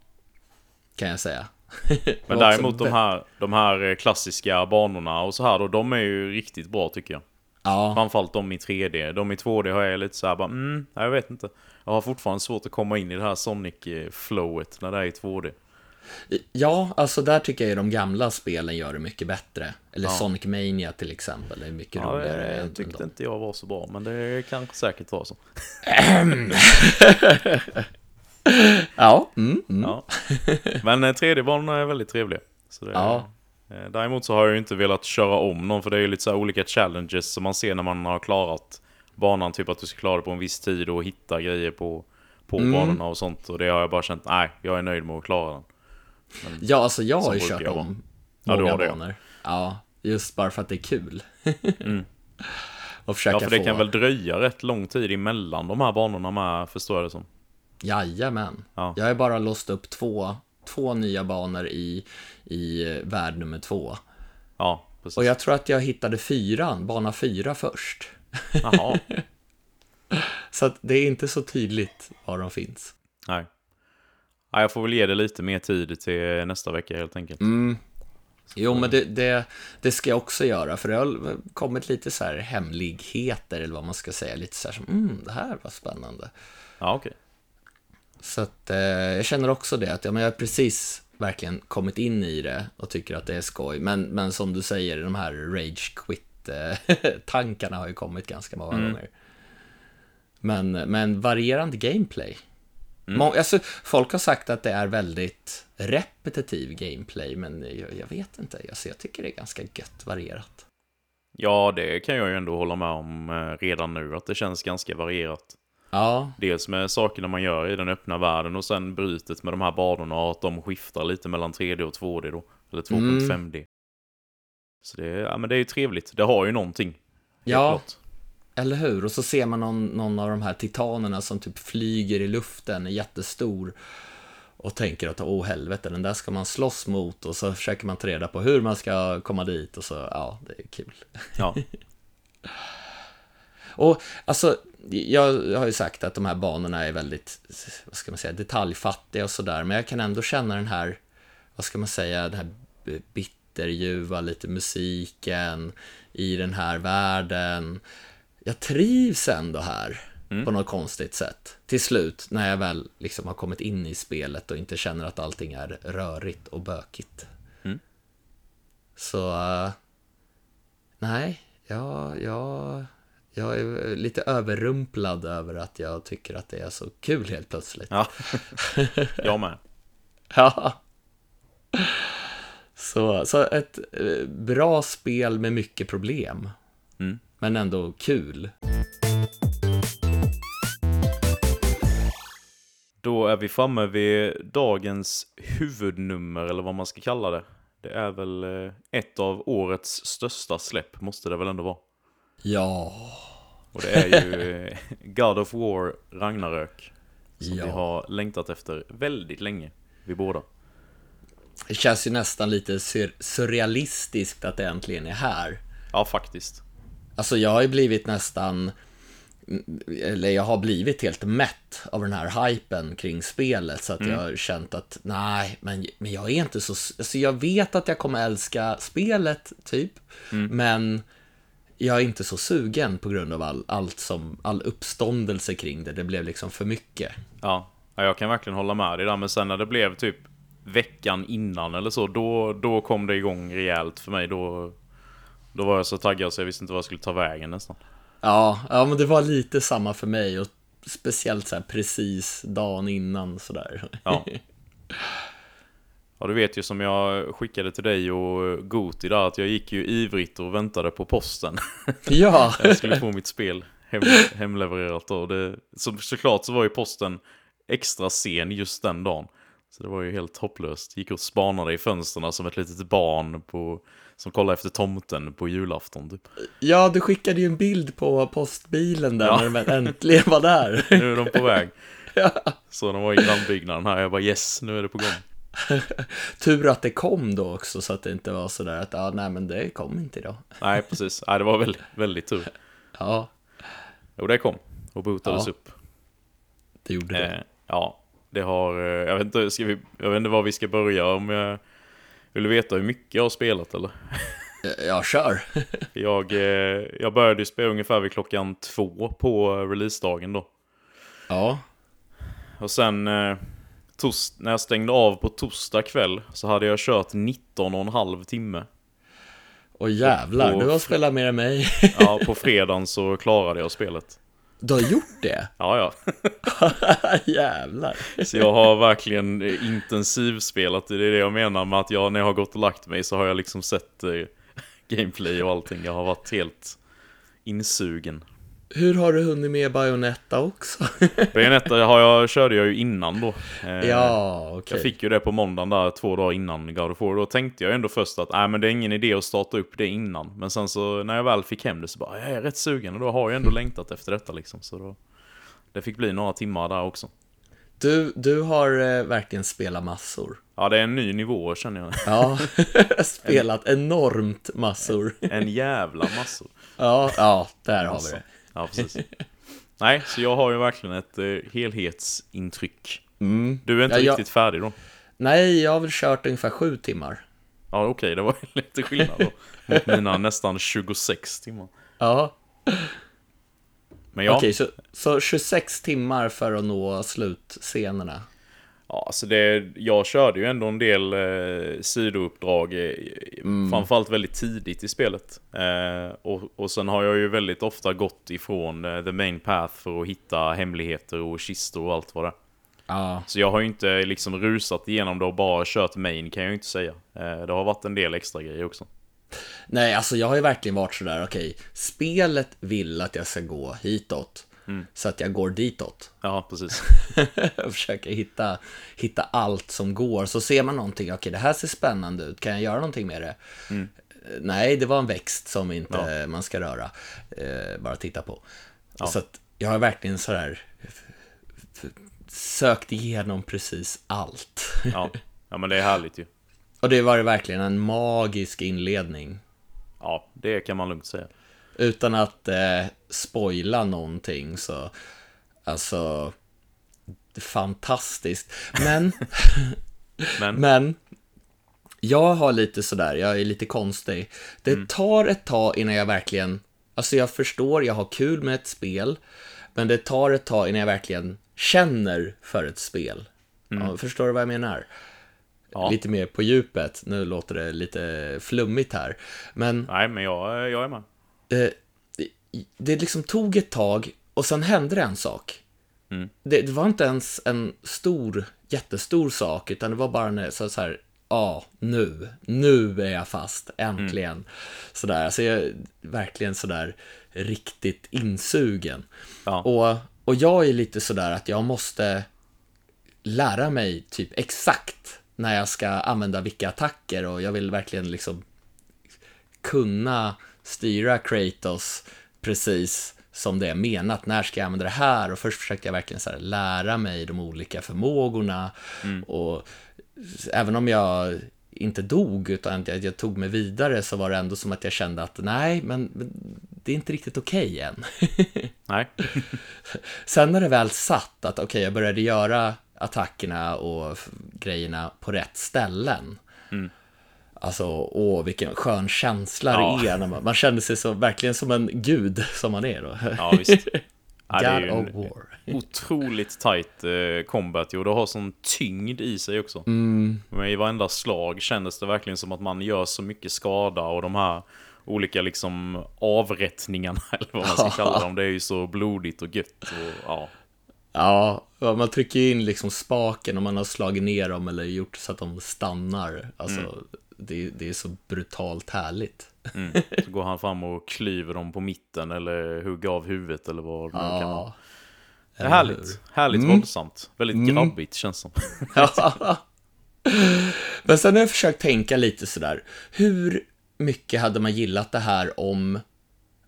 Kan jag säga. Men däremot de här, de här eh, klassiska banorna och så här då, de är ju riktigt bra tycker jag. Ja, Framförallt de i 3D. De i 2D har jag lite så här bara, mm, jag vet inte. Jag har fortfarande svårt att komma in i det här Sonic-flowet när det är i 2D. ja, alltså där tycker jag ju de gamla spelen gör det mycket bättre. Eller Ja. Sonic Mania till exempel, det är mycket Ja, roligare. det än tyckte inte jag var så bra, men det kanske säkert var så. Ja, mm, mm. Ja. Men eh, 3D-banorna är väldigt trevliga. Så det, Ja. eh, Däremot så har jag ju inte velat köra om någon, för det är ju lite så olika challenges som man ser när man har klarat banan. Typ att du ska klara det på en viss tid och hitta grejer på, på Mm. banorna och sånt. Och det har jag bara känt, nej, jag är nöjd med att klara den. ja, alltså jag har ju kört jag om Ja, många har det, ja. banor. Ja, just bara för att det är kul. Mm. Och försöka Ja, för det få... kan väl dröja rätt lång tid emellan de här banorna med, förstår jag det som. Jajamän. Ja. Jag har bara låst upp två, två nya banor i, i eh, värld nummer två. Ja, precis. Och jag tror att jag hittade fyran, bana fyra först. Jaha, Så att det är inte så tydligt var de finns. nej. Ja, jag får väl ge det lite mer tid till nästa vecka helt enkelt. Mm. Jo, men det, det, det ska jag också göra, för det har kommit lite så här hemligheter, eller vad man ska säga, lite så här som, mm, det här var spännande. Ja, okej. Så att eh, jag känner också det, att ja, men jag har precis verkligen kommit in i det och tycker att det är skoj. Men, men som du säger, de här rage quit-tankarna har ju kommit ganska många Mm. gånger. Men, men varierande gameplay. Må, alltså, folk har sagt att det är väldigt repetitiv gameplay, men jag, jag vet inte. Alltså, jag tycker det är ganska gött varierat. Ja, det kan jag ju ändå hålla med om eh, redan nu, att det känns ganska varierat. Ja, Dels med sakerna man gör i den öppna världen och sen brytet med de här banorna och att de skiftar lite mellan 3D och 2D då. Eller 2.5D. Så det, ja, men det är ju trevligt. Det har ju någonting. Ja. klart. Eller hur? Och så ser man någon, någon av de här titanerna som typ flyger i luften, är jättestor. Och tänker att åh helvete, den där ska man slåss mot. Och så försöker man ta reda på hur man ska komma dit. Och så, ja, det är kul. Ja. Och alltså, jag har ju sagt att de här banorna är väldigt, vad ska man säga, detaljfattiga och sådär. Men jag kan ändå känna den här, vad ska man säga, den här intervjua lite musiken i den här världen. Jag trivs ändå här på något konstigt sätt. Till slut, när jag väl liksom har kommit in i spelet och inte känner att allting är rörigt och bökigt. Mm. Så, eh, nej, jag, jag, jag är lite överrumplad över att jag tycker att det är så kul helt plötsligt. Ja, jag med. Ja. Så, så ett eh, bra spel med mycket problem. Mm. Men ändå kul. Då är vi framme vid dagens huvudnummer, eller vad man ska kalla det. Det är väl eh, ett av årets största släpp, måste det väl ändå vara. Ja. Och det är ju eh, God of War Ragnarök. Som Ja. vi har längtat efter väldigt länge, vi båda. Det känns ju nästan lite sur surrealistiskt att det äntligen är här. Ja, faktiskt. Alltså jag har ju blivit nästan, eller jag har blivit helt mätt av den här hypen kring spelet så att jag har känt att nej, men, men jag är inte så, alltså jag vet att jag kommer älska spelet typ, men jag är inte så sugen på grund av all, allt som, all uppståndelse kring det, det blev liksom för mycket. Ja, ja, jag kan verkligen hålla med dig där, men sen när det blev typ veckan innan eller så, då, då kom det igång rejält för mig. Då, då var jag så taggad så jag visste inte vad jag skulle ta vägen nästan. Ja, ja men det var lite samma för mig och speciellt så här precis dagen innan sådär. Ja. Ja, du vet ju som jag skickade till dig och Goti där, att jag gick ju ivrigt och väntade på posten. ja. Jag skulle få mitt spel hem, hemlevererat då. Det, så, såklart så var ju posten extra sen just den dagen. Så det var ju helt hopplöst. Gick och spanade i fönstren som ett litet barn på, som kollar efter tomten på julafton. Typ. Ja, du skickade ju en bild på postbilen där Ja. när den äntligen var där. Nu är de på väg. Så de var i grannbyggnaden här. Jag bara yes, nu är det på gång. Tur att det kom då också så att det inte var sådär att, ja, nej men det kom inte idag. Nej, precis. Nej, det var väldigt, väldigt tur. Ja, Jo, det kom. Och bootades Ja. upp. det gjorde det. Eh, ja, det har... Eh, jag, vet inte, ska vi, jag vet inte var vi ska börja. Om jag vill du veta hur mycket jag har spelat eller? Ja, kör. Jag, eh, jag började spela ungefär vid klockan två på releasedagen då. Ja, Och sen eh, tos- när jag stängde av på torsdag kväll så hade jag kört 19 och en halv timme. och jävlar, Och- du har spelat mer än mig. Ja, på fredagen så klarade jag spelet. Du har gjort det? Ja, ja. jävlar. Så jag har verkligen intensivspelat. Det är det jag menar med att jag när jag har gått och lagt mig så har jag liksom sett eh, gameplay och allting. Jag har varit helt insugen. Hur har du hunnit med Bayonetta också? Bayonetta har jag, körde jag ju innan då. Eh, ja, okej. Jag fick ju det på måndagen där, två dagar innan God of War. Då tänkte jag ändå först att nej men det är ingen idé att starta upp det innan. Men sen så när jag väl fick hem det så bara, jag är rätt sugen och då har jag ändå längtat efter detta liksom. Så då, det fick bli några timmar där också. Du, du har eh, verkligen spelat massor. Ja, det är en ny nivå känner jag. Ja, spelat enormt massor. En jävla massor. Ja, ja, där har vi det. Ja, precis. Nej, så jag har ju verkligen ett eh, helhetsintryck. Mm. Du är inte Ja, jag- riktigt färdig då? Nej, jag har väl kört ungefär sju timmar. Ja, okej, det var lite skillnad då. Mot mina nästan 26 timmar. Ja, Men ja, okej, så, så 26 timmar för att nå slutscenerna. Ja alltså det, jag körde ju ändå en del eh, sidouppdrag, eh, framförallt väldigt tidigt i spelet. Eh, och, och sen har jag ju väldigt ofta gått ifrån eh, the main path för att hitta hemligheter och kistor och allt vad det är. Ja, Så jag har ju inte liksom rusat igenom det och bara kört main kan jag ju inte säga. Eh, Det har varit en del extra grejer också. nej, alltså jag har ju verkligen varit sådär, okej, spelet vill att jag ska gå hitåt. Så att jag går ditåt. Ja, precis. och försöker hitta, hitta allt som går. Så ser man någonting, okej det här ser spännande ut, kan jag göra någonting med det? Eh, Nej, det var en växt som inte man ska röra, eh, bara titta på. Så att jag har verkligen sådär sökt igenom precis allt. Ja. ja, men det är härligt ju. Och det var verkligen en magisk inledning. Ja, det kan man lugnt säga. Utan att eh, spoila någonting så, alltså, fantastiskt. Men, Men, men, Jag har lite sådär, jag är lite konstig. Det tar ett tag innan jag verkligen, alltså jag förstår, jag har kul med ett spel, men det tar ett tag innan jag verkligen känner för ett spel. Ja, förstår du vad jag menar? Ja. Lite mer på djupet, nu låter det lite flummigt här. Men Nej, men jag, jag är med. Eh, det liksom tog ett tag och sen hände det en sak. Mm. Det, det var inte ens en stor, jättestor sak, utan det var bara en, så, så här, ja, nu, nu är jag fast, äntligen. Mm. Sådär, alltså jag är verkligen sådär riktigt insugen. Ja. Och, och jag är lite sådär att jag måste lära mig typ exakt när jag ska använda vilka attacker och jag vill verkligen liksom kunna styra Kratos precis som det är menat. När ska jag använda det här? Och först försökte jag verkligen så lära mig de olika förmågorna. Och även om jag inte dog, utan jag, jag tog mig vidare, så var det ändå som att jag kände att nej, men, det är inte riktigt okej än. Nej. Sen när det väl satt, att okej, jag började göra attackerna och grejerna på rätt ställen. Alltså, åh, vilken skön känsla Ja. det är. När man, man känner sig så, verkligen som en gud, som man är då. Ja, visst. Ja, det är God ju of War. otroligt tight eh, combat och det har sån tyngd i sig också. Mm. Men i varenda slag kändes det verkligen som att man gör så mycket skada och de här olika liksom avrättningarna, eller vad man ska kalla dem, det är ju så blodigt och gött. Och, ja. Ja, ja, man trycker ju in liksom spaken och man har slagit ner dem eller gjort så att de stannar. Alltså, det, det är så brutalt härligt. Mm. Så går han fram och klyver dem på mitten eller hugger av huvudet eller vad det nu kan vara. Ja. Det är härligt. Härligt våldsamt. Väldigt grabbigt känns som. Men sen har jag försökt tänka lite sådär, hur mycket hade man gillat det här om,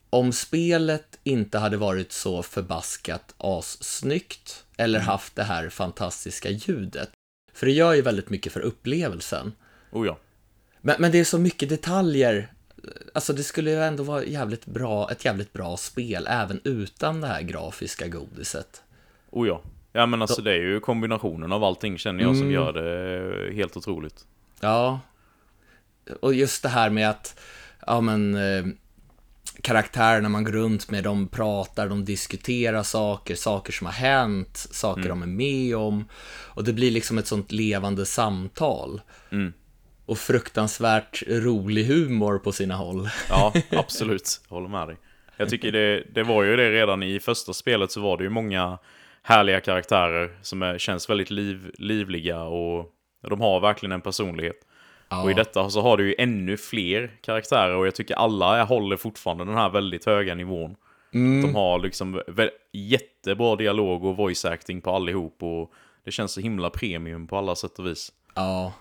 om spelet inte hade varit så förbaskat assnyggt eller haft det här fantastiska ljudet? För det gör ju väldigt mycket för upplevelsen. Oh ja. Men, men det är så mycket detaljer. Alltså det skulle ju ändå vara jävligt bra, ett jävligt bra spel även utan det här grafiska godiset. Oh ja. Ja men alltså det är ju kombinationen av allting känner jag som gör det helt otroligt. Ja. Och just det här med att, ja men, eh, karaktärerna man går runt med, de pratar, de diskuterar saker, saker som har hänt, saker de är med om. Och det blir liksom ett sånt levande samtal. Mm. Och fruktansvärt rolig humor på sina håll. Ja, absolut. Jag håller med dig. Jag tycker det, det var ju det redan i första spelet så var det ju många härliga karaktärer som är, känns väldigt liv, livliga och de har verkligen en personlighet. Ja. Och i detta så har du ju ännu fler karaktärer och jag tycker alla håller fortfarande den här väldigt höga nivån. De har liksom jättebra dialog och voice acting på allihop och det känns så himla premium på alla sätt och vis. Ja.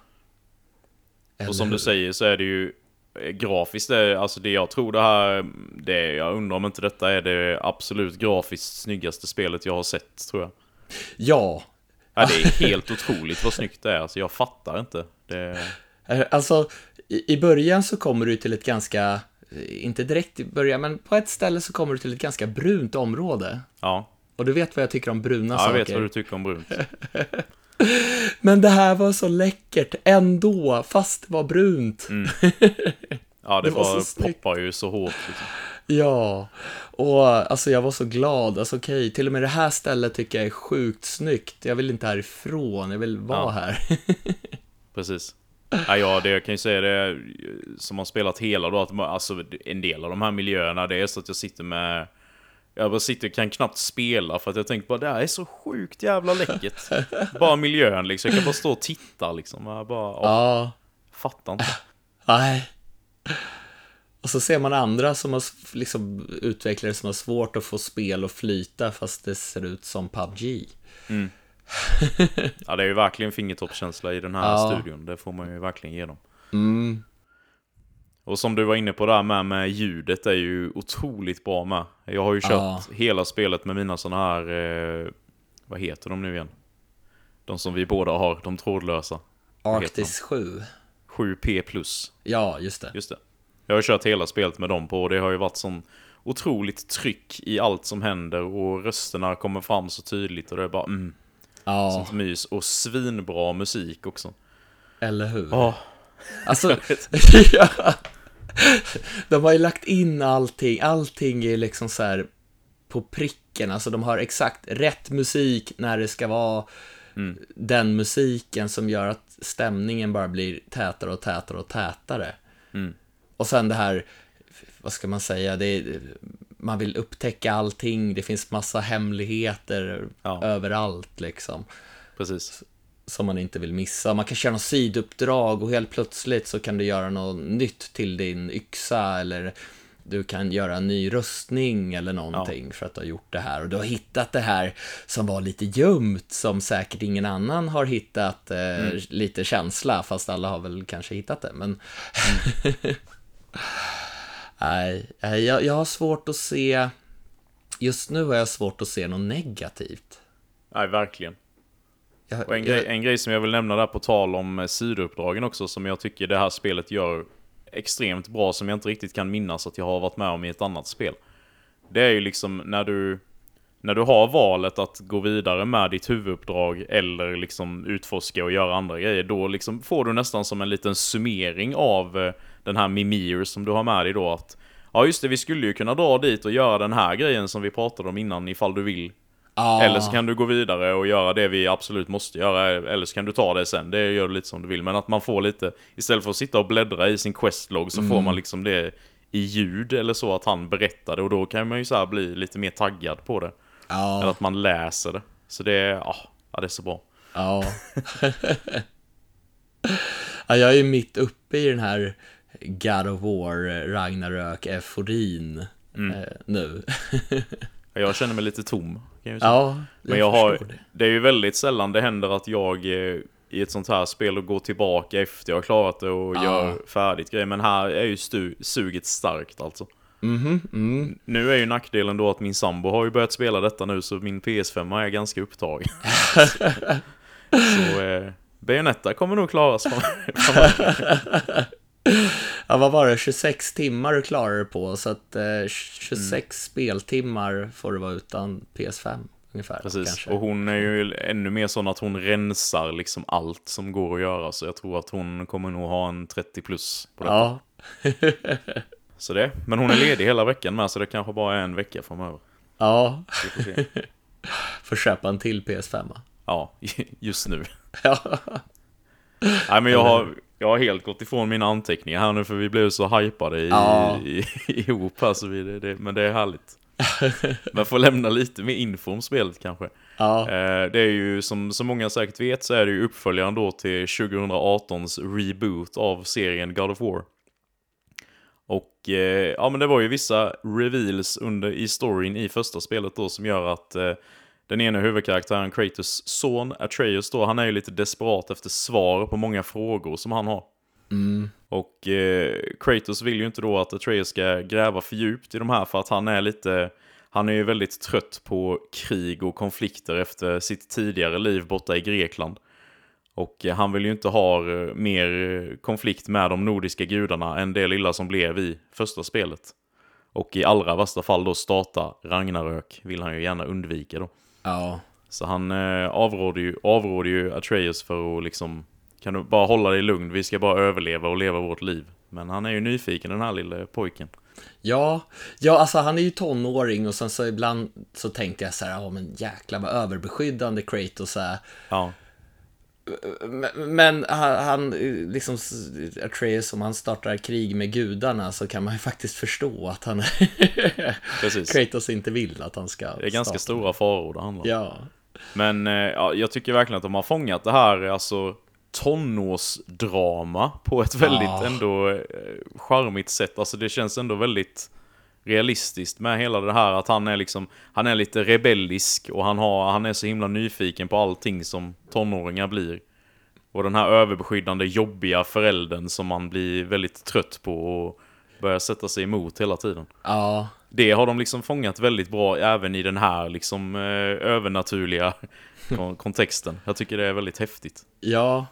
Eller Och som hur? du säger så är det ju eh, grafiskt, det, alltså det jag tror det här, det, jag undrar om inte detta är det absolut grafiskt snyggaste spelet jag har sett, tror jag. Ja. Ja, det är helt otroligt vad snyggt det är, alltså jag fattar inte. Det, Eh, Alltså, i, i början så kommer du till ett ganska, eh, inte direkt i början, men på ett ställe så kommer du till ett ganska brunt område. ja, Och du vet vad jag tycker om bruna ja saker. jag vet vad du tycker om brunt. Men det här var så läckert ändå, fast det var brunt. Ja, det, Det var snyggt. poppar ju så hårt. Liksom. Ja, och alltså jag var så glad. Alltså okej, till och med det här stället tycker jag är sjukt snyggt. Jag vill inte härifrån, jag vill vara Ja. här. Precis. Ja, ja, det jag kan ju säga det som har spelat hela då, att alltså, en del av de här miljöerna, det är så att jag sitter med... Jag bara sitter och kan knappt spela för att jag tänker bara det här är så sjukt jävla läckert. bara miljön liksom, jag kan bara stå och titta liksom. Jag bara, åh, Ja, fattar inte. nej. Och så ser man andra som har liksom utvecklare som har svårt att få spel att flyta fast det ser ut som PubG. Ja, det är ju verkligen fingertoppskänsla i den här Ja. studion, det får man ju verkligen ge dem. Mm. Och som du var inne på där med, med ljudet är ju otroligt bra med. Jag har ju kört Ja. hela spelet med mina sådana här, eh, vad heter de nu igen? De som vi båda har, de trådlösa. Arctis 7. 7P plus, Ja, just det. just det. Jag har kört hela spelet med dem på och det har ju varit sån otroligt tryck i allt som händer och rösterna kommer fram så tydligt och det är bara mm, Ja, sånt mys. Och svinbra musik också. eller hur? Ja, Alltså, ja. De har ju lagt in allting, allting är liksom så här på pricken, alltså de har exakt rätt musik när det ska vara Mm. den musiken som gör att stämningen bara blir tätare och tätare och tätare. Mm. Och sen det här, vad ska man säga, det är, man vill upptäcka allting, det finns massa hemligheter Ja. överallt liksom Precis. Som man inte vill missa. Man kan köra något siduppdrag och helt plötsligt så kan du göra något nytt till din yxa eller du kan göra en ny rustning eller någonting för att du har gjort det här och du har hittat det här som var lite gömt som säkert ingen annan har hittat eh, lite känsla fast alla har väl kanske hittat det men Nej, nej, jag, jag har svårt att se Just nu har jag svårt att se något negativt. Nej, verkligen. Jag, Och en, jag- grej, en grej som jag vill nämna där på tal om eh, sidouppdragen också, som jag tycker det här spelet gör extremt bra, som jag inte riktigt kan minnas att jag har varit med om i ett annat spel. Det är ju liksom när du, när du har valet att gå vidare med ditt huvuduppdrag eller liksom utforska och göra andra grejer, då liksom får du nästan som en liten summering av eh, den här Mimir som du har med dig då att Ja just det, vi skulle ju kunna dra dit och göra den här grejen som vi pratade om innan ifall du vill. Ja. Eller så kan du gå vidare och göra det vi absolut måste göra, eller så kan du ta det sen. Det gör du lite som du vill. Men att man får lite, istället för att sitta och bläddra i sin questlog så får man liksom det i ljud eller så att han berättar det och då kan man ju så bli lite mer taggad på det. Ja. Eller att man läser det. Så det är, ah, ja det är så bra. Ja. ja, jag är ju mitt uppe i den här God of War, Ragnarök, euforin Mm. eh, nu. Jag känner mig lite tom. Kan jag säga. ja, Men jag har, det. det är ju väldigt sällan det händer att jag eh, i ett sånt här spel går tillbaka efter jag har klarat det och Ja. gör färdigt grejer. Men här är ju stu, suget starkt alltså. Mhm, mm. Nu är ju nackdelen då att min sambo har ju börjat spela detta nu så min PS5 är ganska upptagen. så eh, Bayonetta kommer nog klaras. Ja, vad var det? 26 timmar du klarar det på, så att eh, 26 speltimmar får du vara utan PS5 ungefär. Precis, Kanske. och hon är ju ännu mer sån att hon rensar liksom allt som går att göra. Så jag tror att hon kommer nog ha en 30 plus på detta. Ja, Så det, men hon är ledig hela veckan med så det kanske bara är en vecka framöver. ja, Vi får får köpa en till PS5. Ja, just nu. Ja, Nej men jag har, jag har helt gått ifrån mina anteckningar här nu för vi blev så hypade i, Ja. i, ihop här så vi, det, det, men det är härligt. Men får lämna lite mer info om spelet kanske. ja, Eh, det är ju som så många säkert vet så är det ju uppföljaren då till 2018s reboot av serien God of War. Och eh, ja men det var ju vissa reveals under i storyn i första spelet då som gör att eh, den ena huvudkaraktären, Kratos son, Atreus då, han är ju lite desperat efter svar på många frågor som han har. mm, Och eh, Kratos vill ju inte då att Atreus ska gräva för djupt i de här för att han är lite Han är ju väldigt trött på krig och konflikter efter sitt tidigare liv borta i Grekland. Och eh, han vill ju inte ha eh, mer eh, konflikt med de nordiska gudarna än det lilla som blev i första spelet. Och i allra värsta fall då starta Ragnarök vill han ju gärna undvika då. Ja, Så han eh, avråder, ju, avråder ju Atreus för att liksom Kan du bara hålla dig lugn, vi ska bara överleva och leva vårt liv. Men han är ju nyfiken den här lille pojken. ja, ja, alltså han är ju tonåring och sen så ibland så tänkte jag så här, ja men jäklar vad överbeskyddande Kratos är. Ja, Men, han, han, liksom, Atreus, om han startar krig med gudarna så kan man ju faktiskt förstå att han, precis. Kratos inte vill att han ska Det är ganska starta. stora faror det handlar om. Ja, Men eh, ja, jag tycker verkligen att de har fångat det här alltså tonårsdrama på ett väldigt Ja. ändå eh, charmigt sätt. Alltså det känns ändå väldigt realistiskt med hela det här att han är liksom Han är lite rebellisk och han, har, han är så himla nyfiken på allting som tonåringar blir. Och den här överbeskyddande jobbiga föräldern som man blir väldigt trött på och börjar sätta sig emot hela tiden. ja, Det har de liksom fångat väldigt bra även i den här liksom eh, övernaturliga kon- kontexten. Jag tycker det är väldigt häftigt. ja,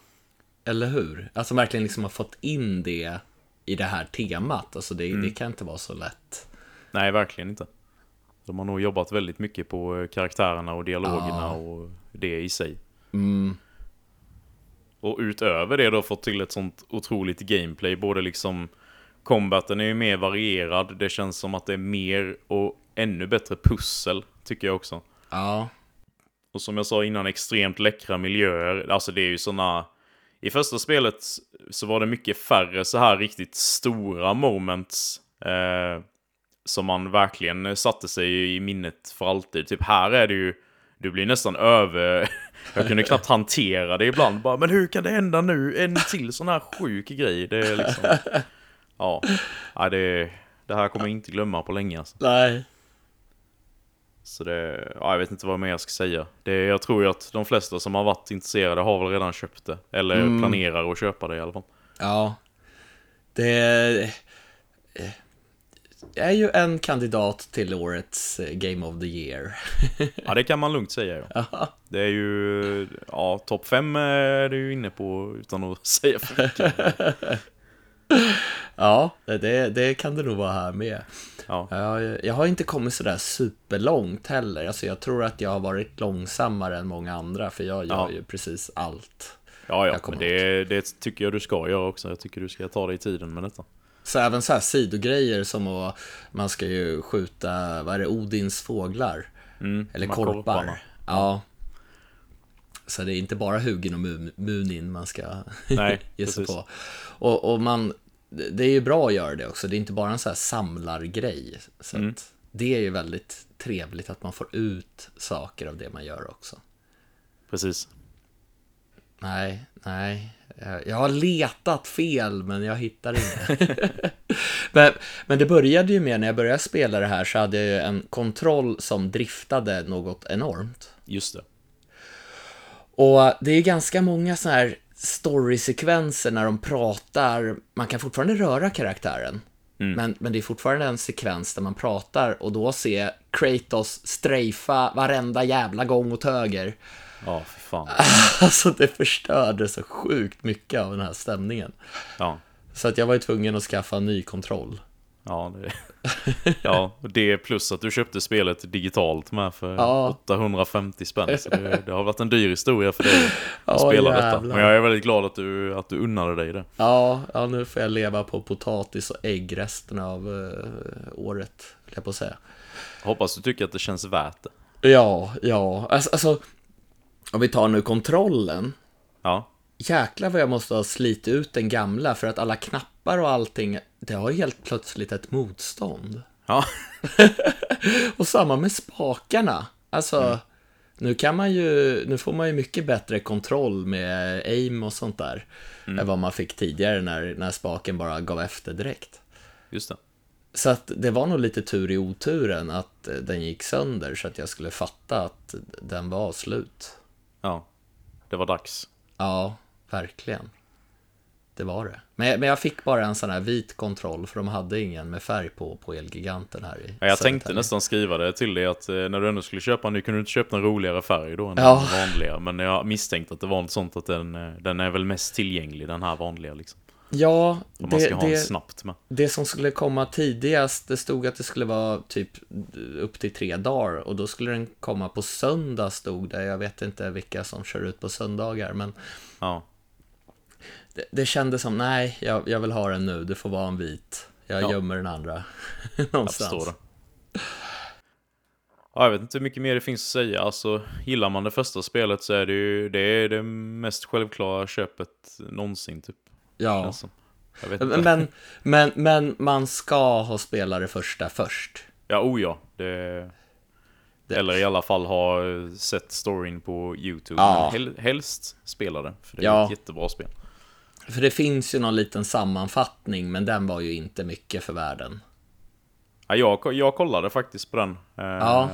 eller hur? Alltså verkligen liksom har fått in det i det här temat. Alltså det, Mm. det kan inte vara så lätt. Nej, verkligen inte. De har nog jobbat väldigt mycket på eh, karaktärerna och dialogerna Ja. och det i sig. Mm. Och utöver det då fått till ett sånt otroligt gameplay. Både liksom combaten är ju mer varierad. Det känns som att det är mer och ännu bättre pussel, tycker jag också. Ja. Och som jag sa innan, extremt läckra miljöer. Alltså det är ju såna... I första spelet så var det mycket färre så här riktigt stora moments. Eh, som man verkligen satte sig i minnet för alltid. Typ här är det ju... Du blir nästan över... Jag kunde knappt hantera det ibland. Bara, men hur kan det hända nu? En till sån här sjuk grej. Det är liksom... Ja, ja det, det här kommer jag inte glömma på länge alltså. Nej. Så det, ja, jag vet inte vad mer jag ska säga. Det, jag tror ju att de flesta som har varit intresserade har väl redan köpt det. Eller Mm. planerar att köpa det i alla fall. Ja. Det eh, är ju en kandidat till årets eh, Game of the Year. Ja, det kan man lugnt säga ja. Det är ju, ja, topp fem är ju inne på utan att säga för mycket. Ja, det, det kan det nog vara här med. Ja, Jag, jag har inte kommit sådär superlångt heller. Alltså jag tror att jag har varit långsammare än många andra, för jag gör Ja. ju precis allt. ja, ja men det, det tycker jag du ska göra också. Jag tycker du ska ta dig i tiden med detta. Så även så här sidogrejer som att man ska ju skjuta, vad är det, Odins fåglar? Mm, Eller korpar. Ja. Så det är inte bara Hugin och Mu- Munin man ska Nej, ge sig precis. på. Och, och man, det är ju bra att göra det också. Det är inte bara en så här samlargrej. Så Mm. det är ju väldigt trevligt att man får ut saker av det man gör också. Precis. Nej, nej. Jag- Jag har letat fel, men jag hittar inget. men, men det började ju med, när jag började spela det här, så hade jag ju en kontroll som driftade något enormt. Just det. Och det är ganska många så här storysekvenser när de pratar. Man kan fortfarande röra karaktären. Men, men det är fortfarande en sekvens där man pratar och då ser Kratos strejfa varenda jävla gång åt höger. Ja, för fan. Alltså det förstörde så sjukt mycket av den här stämningen. Ja. Så att jag var ju tvungen att skaffa en ny kontroll. Ja, det, ja, och det plus att du köpte spelet digitalt med för Ja. 850 spänn. Så det, det har varit en dyr historia för dig att Ja, spela detta. jävlar. Men jag är väldigt glad att du, att du unnade dig det. Ja, ja, nu får jag leva på potatis och ägg resten av eh, året, höll jag på att säga. Hoppas du tycker att det känns värt det. Ja, ja. Alltså, alltså, om vi tar nu kontrollen. Ja, Jäklar vad jag måste ha slitit ut den gamla för att alla knappar och allting, det har helt plötsligt ett motstånd. ja, Och samma med spakarna. Alltså, nu kan man ju, nu får man ju mycket bättre kontroll med aim och sånt där. Än vad man fick tidigare när, när spaken bara gav efter direkt. just det. Så att det var nog lite tur i oturen att den gick sönder så att jag skulle fatta att den var slut. Ja, det var dags. Ja, verkligen. Det var det. Men men jag fick bara en sån här vit kontroll för de hade ingen med färg på, på Elgiganten här i Ja, jag tänkte Södertälje. nästan skriva det till dig att eh, när du ändå skulle köpa en ny kunde du inte köpa en roligare färg då än Ja. den vanliga. Men jag misstänkte att det var något sånt att den, eh, den är väl mest tillgänglig, den här vanliga liksom. Ja, Om man ska det, ha det, snabbt med. det som skulle komma tidigast, det stod att det skulle vara typ upp till tre dagar och då skulle den komma på söndag stod det. Jag vet inte vilka som kör ut på söndagar, men Ja, det, det kändes som, nej, jag, jag vill ha den nu, det får vara en vit. Jag Ja. gömmer den andra jag någonstans. förstår det. Ja, jag vet inte hur mycket mer det finns att säga. Alltså, gillar man det första spelet så är det ju det, är det mest självklara köpet någonsin, typ. Ja, men, men, men man ska ha spelat det första först. Ja, oh ja. Det... Eller i alla fall ha eh, sett storyn på YouTube. Ja. Hel, helst spela det, för det är Ja. ett jättebra spel. För det finns ju någon liten sammanfattning, men den var ju inte mycket för världen. Ja, jag, jag kollade faktiskt på den. Eh, Ja.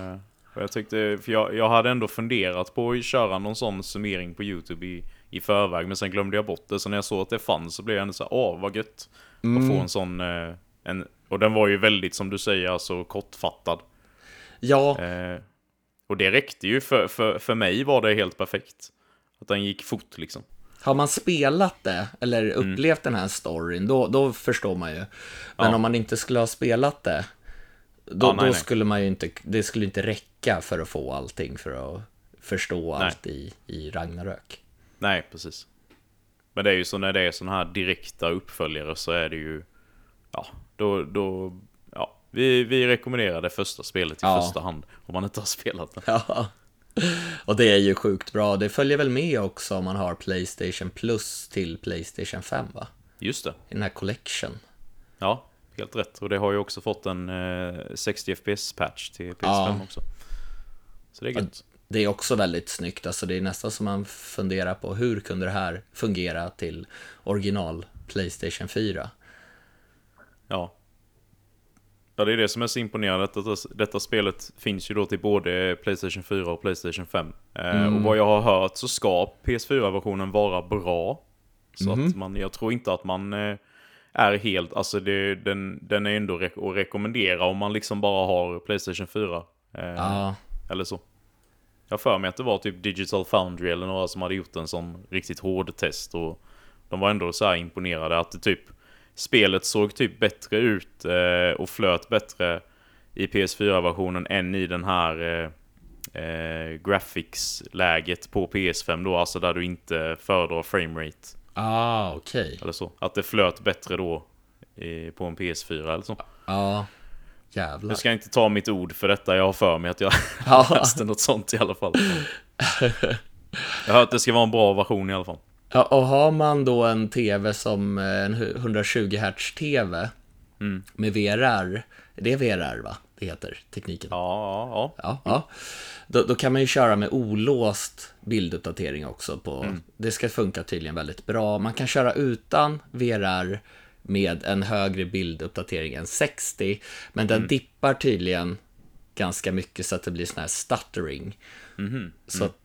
Och jag tyckte, för jag, jag hade ändå funderat på att köra någon sån summering på YouTube i, i förväg, men sen glömde jag bort det. Så när jag såg att det fanns så blev jag ändå så här, åh vad gött. Att få en sån, eh, en, och den var ju väldigt, som du säger, alltså kortfattad. Ja, Eh, och det räckte ju, för, för, för mig var det helt perfekt. Att den gick fort liksom. har man spelat det, eller Mm. upplevt den här storyn, då, då förstår man ju. Men Ja. om man inte skulle ha spelat det, då, Ja, nej, då nej. skulle man ju inte, det skulle inte räcka för att få allting, för att förstå Nej. allt i, i Ragnarök. Nej, precis. Men det är ju så när det är sådana här direkta uppföljare så är det ju... Ja, då... då ja, vi, vi rekommenderar det första spelet i Ja. första hand. Om man inte har spelat det. Ja. Och det är ju sjukt bra. Det följer väl med också om man har Playstation Plus till Playstation 5 va? Just det. I den här collection. Ja, helt rätt. Och det har ju också fått en eh, 60 FPS-patch till PS5 Ja. också. Så det är gött. Det är också väldigt snyggt. Alltså det är nästan som man funderar på hur kunde det här fungera till original Playstation 4? Ja. Ja, det är det som är så imponerande. Att detta, detta spelet finns ju då till både Playstation 4 och Playstation 5. Eh, och vad jag har hört så ska PS4-versionen vara bra. Så att man, jag tror inte att man eh, är helt, alltså det, den, den är ändå att rekommendera om man liksom bara har Playstation 4. Eh, Ja, Eller så. Jag för mig att det var typ Digital Foundry eller några som hade gjort en sån riktigt hård test och de var ändå så imponerade att det typ spelet såg typ bättre ut eh, och flöt bättre i PS4-versionen än i den här eh, eh, graphics-läget på PS5 då, alltså där du inte föredrar framerate ah, okej. eller så. Att det flöt bättre då i, på en PS4 eller så. Ja, Nu jävlar. ska jag inte ta mitt ord för detta, jag har för mig att jag Ja. läste något sånt i alla fall. Jag har hört att det ska vara en bra version i alla fall. Ja, och har man då en TV som eh, en 120 Hz TV med VRR, det är VRR va? Det heter tekniken. Ja, ja, ja. Ja, ja. Då, då kan man ju köra med olåst bilduppdatering också. På, Det ska funka tydligen väldigt bra. Man kan köra utan VRR med en högre bilduppdatering än 60. Men den dippar tydligen ganska mycket så att det blir sån här stuttering. Så att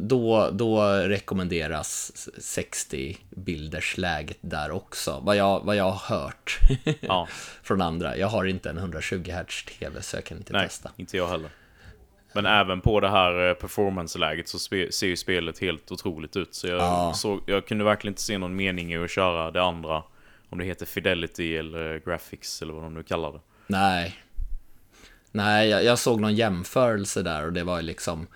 då, då rekommenderas 60 bilders läget där också. Vad jag, vad jag har hört ja. från andra. Jag har inte en 120 Hz TV så jag kan inte Nej, testa. inte jag heller. Men även på det här eh, performance-läget så ser ju spelet helt otroligt ut. Så jag, Ja. såg, jag kunde verkligen inte se någon mening i att köra det andra. Om det heter Fidelity eller Graphics eller vad de nu kallar det. Nej. Nej, jag, jag såg någon jämförelse där och det var liksom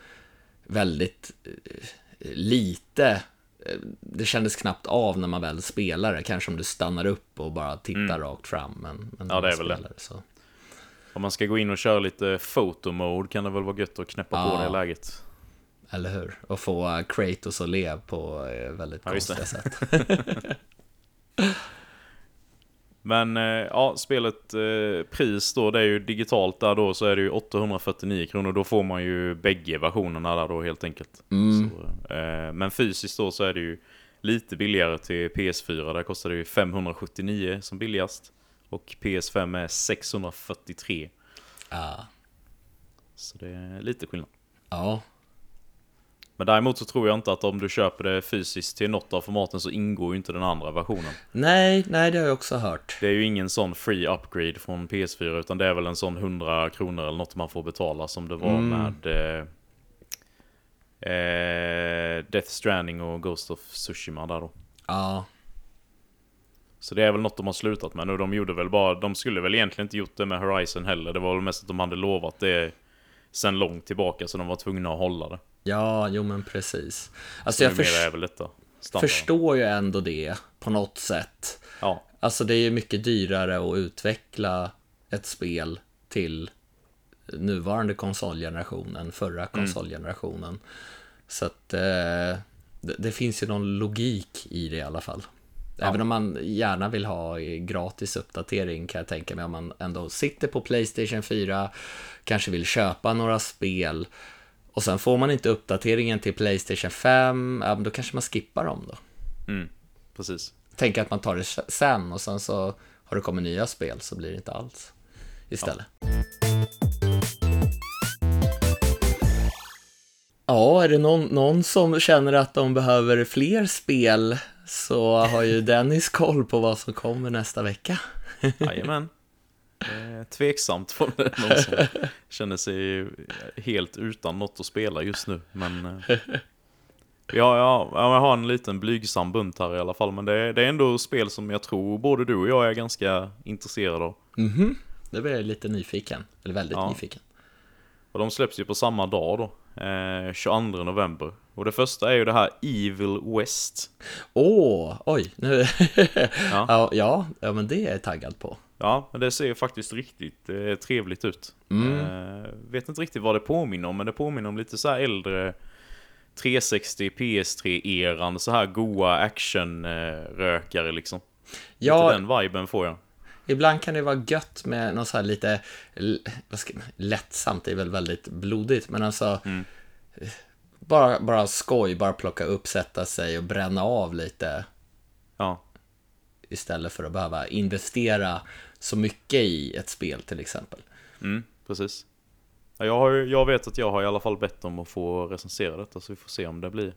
väldigt eh, lite. eh, Det kändes knappt av när man väl spelar det. Kanske om du stannar upp och bara tittar rakt fram. Men, men Mm. Ja, det är väl spelar Så. Om man ska gå in och köra lite photo mode kan det väl vara gött att knäppa på Ja. det läget. Eller hur? Och få Kratos att le på eh, väldigt Ja, konstiga det. sätt. Men eh, ja, spelet eh, pris då, det är ju digitalt där då så är det ju 849 kronor. Då får man ju bägge versionerna där då helt enkelt. Mm. Så, eh, men fysiskt då så är det ju lite billigare till PS4. Där kostar det ju 579 som billigast. Och PS5 är 643. Ja. Så det är lite skillnad. ja. Men däremot så tror jag inte att om du köper det fysiskt till något av formaten så ingår ju inte den andra versionen. Nej. Nej, det har jag också hört. Det är ju ingen sån free upgrade från PS4 utan det är väl en sån 100 kronor eller något man får betala som det var Mm. med eh, eh, Death Stranding och Ghost of Tsushima där då. Ja. Så det är väl något de har slutat med nu. De gjorde väl bara, de skulle väl egentligen inte gjort det med Horizon heller. Det var väl mest att de hade lovat det sen långt tillbaka så de var tvungna att hålla det. Ja, jo men precis. Alltså jag standard. förstår ju ändå det på något sätt. Ja, Alltså det är ju mycket dyrare att utveckla ett spel till nuvarande konsolgeneration än förra konsolgenerationen. Så att eh, det, det finns ju någon logik i det i alla fall. Även om man gärna vill ha gratis uppdatering kan jag tänka mig om man ändå sitter på Playstation 4, kanske vill köpa några spel och sen får man inte uppdateringen till Playstation 5, ja, då kanske man skippar dem då. mm, precis. Tänker att man tar det sen och sen så har det kommit nya spel så blir det inte alls istället. Ja, är det någon, någon som känner att de behöver fler spel så har ju Dennis koll på vad som kommer nästa vecka. Jajamän. Eh, tveksamt det någon som känner sig helt utan något att spela just nu. Men eh, ja, ja, ja, jag har en liten blygsam bunt här i alla fall. Men det är, det är ändå spel som jag tror både du och jag är ganska intresserade av. Mhm, det blir jag lite nyfiken, eller väldigt Ja. nyfiken. Och de släpps ju på samma dag då. Eh, 22 november. Och det första är ju det här Evil West. Åh, oj, nu... Ja. ja. ja, ja, men det är jag taggad på. Ja, men det ser ju faktiskt riktigt eh, trevligt ut. Eh, vet inte riktigt vad det påminner om, men det påminner om lite så här äldre 360 PS3-eran, så här goa action-rökare liksom. Ja, Lite den viben får jag. ibland kan det vara gött med något så här lite, ska, lättsamt, är väl väldigt blodigt, men alltså eh, bara, bara skoj, bara plocka upp, sätta sig och bränna av lite Ja, istället för att behöva investera så mycket i ett spel till exempel. mm, precis. Ja, Jag, har, jag vet att jag har i alla fall bett om att få recensera detta, så vi får se om det blir, om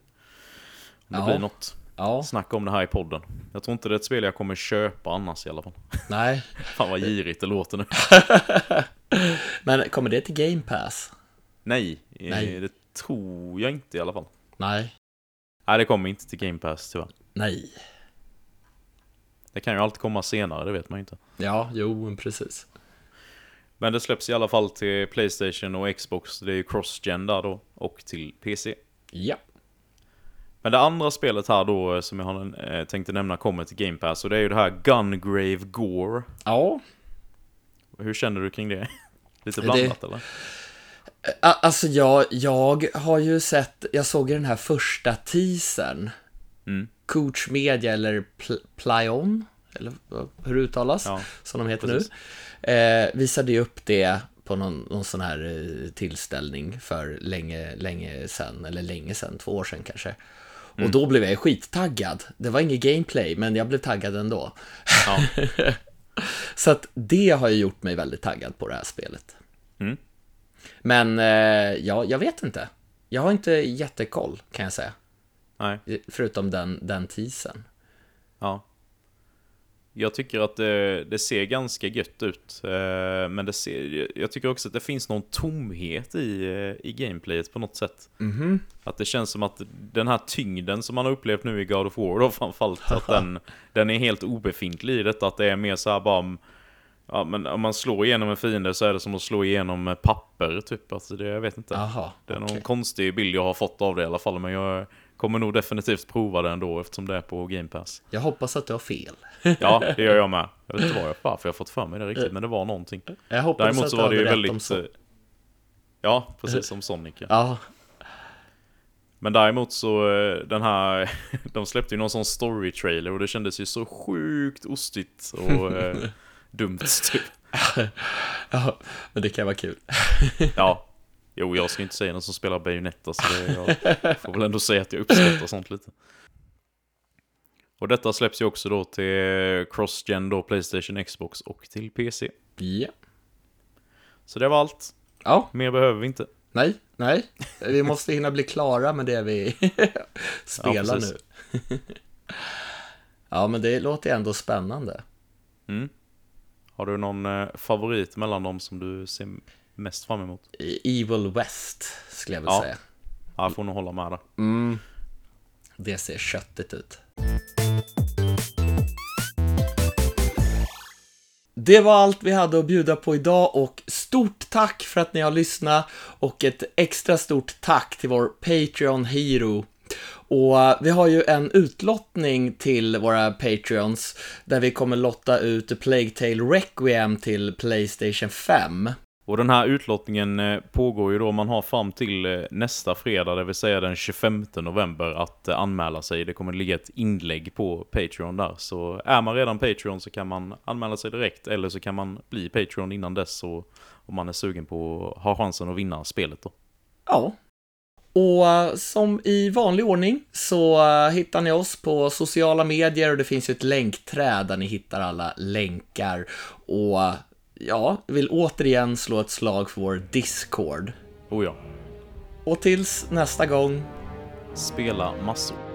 det Ja. blir något Ja, snack om det här i podden. Jag tror inte det är ett spel jag kommer köpa annars i alla fall. nej. Fan vad girigt det låter nu. Men kommer det till Game Pass? Nej, eh, Nej. det tror jag inte i alla fall. Nej. Nej, det kommer inte till Game Pass tyvärr. Nej. Det kan ju alltid komma senare, det vet man ju inte. Ja, jo, precis. Men det släpps i alla fall till Playstation och Xbox, det är ju cross-gen där då, och till PC. Ja. Men det andra spelet här då, eh, som jag har, eh, tänkte nämna, kommer till Game Pass, och det är ju det här Gungrave Gore. Ja, Hur känner du kring det? Lite Det- blandat eller? A- Alltså jag, jag har ju sett, jag såg ju den här första teasern. Mm. Coach Media eller Pl- Plyon, eller hur det uttalas, Ja, som de heter precis. nu. Eh, visade ju upp det på någon, någon sån här eh, tillställning för länge, länge sedan, eller länge sedan, två år sedan kanske. Och Mm. då blev jag skittaggad. Det var inget gameplay, men jag blev taggad ändå. Ja. Så att det har ju gjort mig väldigt taggad på det här spelet. Mm. Men eh, ja, jag vet inte. Jag har inte jättekoll kan jag säga. Nej. Förutom den, den teasern. Ja. Jag tycker att det, det ser ganska gött ut. eh, Men det ser, jag tycker också att det finns någon tomhet i, eh, i gameplayet på något sätt. Mhm. Att det känns som att den här tyngden som man har upplevt nu i God of War då framförallt, att den, den är helt obefintlig i detta. Att det är mer så här bara ja, men om man slår igenom en fiende så är det som att slå igenom papper typ. Alltså det, jag vet inte. Jaha, Det är någon konstig bild jag har fått av det i alla fall, men jag kommer nog definitivt prova det ändå eftersom det är på Game Pass. Jag hoppas att du har fel. Ja, det gör jag med. Jag vet inte vad jag, varför jag har fått för mig det riktigt, men det var någonting. Jag hoppas Däremot att så var det ju rätt om väldigt... så. eh, Ja, precis som Sonic. Ja. Ja, Men däremot så, eh, den här... De släppte ju någon sån story-trailer och det kändes ju så sjukt ostigt och eh, dumt typ. ja, men det kan vara kul. Ja. Jo, jag ska inte säga någon som spelar Bayonetta, så det, jag får väl ändå säga att jag uppskattar sånt lite. Och detta släpps ju också då till Cross-Gen då, Playstation, Xbox och till PC. Ja. Så det var allt. Ja, Mer behöver vi inte. nej, nej. Vi måste hinna bli klara med det vi spelar precis. nu. ja, men det låter ändå spännande. Mm. Har du någon eh, favorit mellan dem som du ser mest fram emot? Evil West, skulle jag vilja Ja. säga. Ja, jag får nog hålla med där. Mm. Det ser köttigt ut. Det var allt vi hade att bjuda på idag och stort tack för att ni har lyssnat och ett extra stort tack till vår Patreon Hero. Och eh, vi har ju en utlottning till våra Patreons där vi kommer lotta ut Plague Tale Requiem till Playstation 5. Och den här utlottningen eh, pågår ju då, man har fram till eh, nästa fredag, det vill säga den 25 november, att eh, anmäla sig. Det kommer ligga ett inlägg på Patreon där. Så är man redan Patreon så kan man anmäla sig direkt, eller så kan man bli Patreon innan dess, så, om man är sugen på att ha chansen att vinna spelet då. Ja. Och som i vanlig ordning så hittar ni oss på sociala medier och det finns ju ett länkträd där ni hittar alla länkar. Och ja, vill återigen slå ett slag för vår Discord. Oh ja, Och tills nästa gång, spela massor.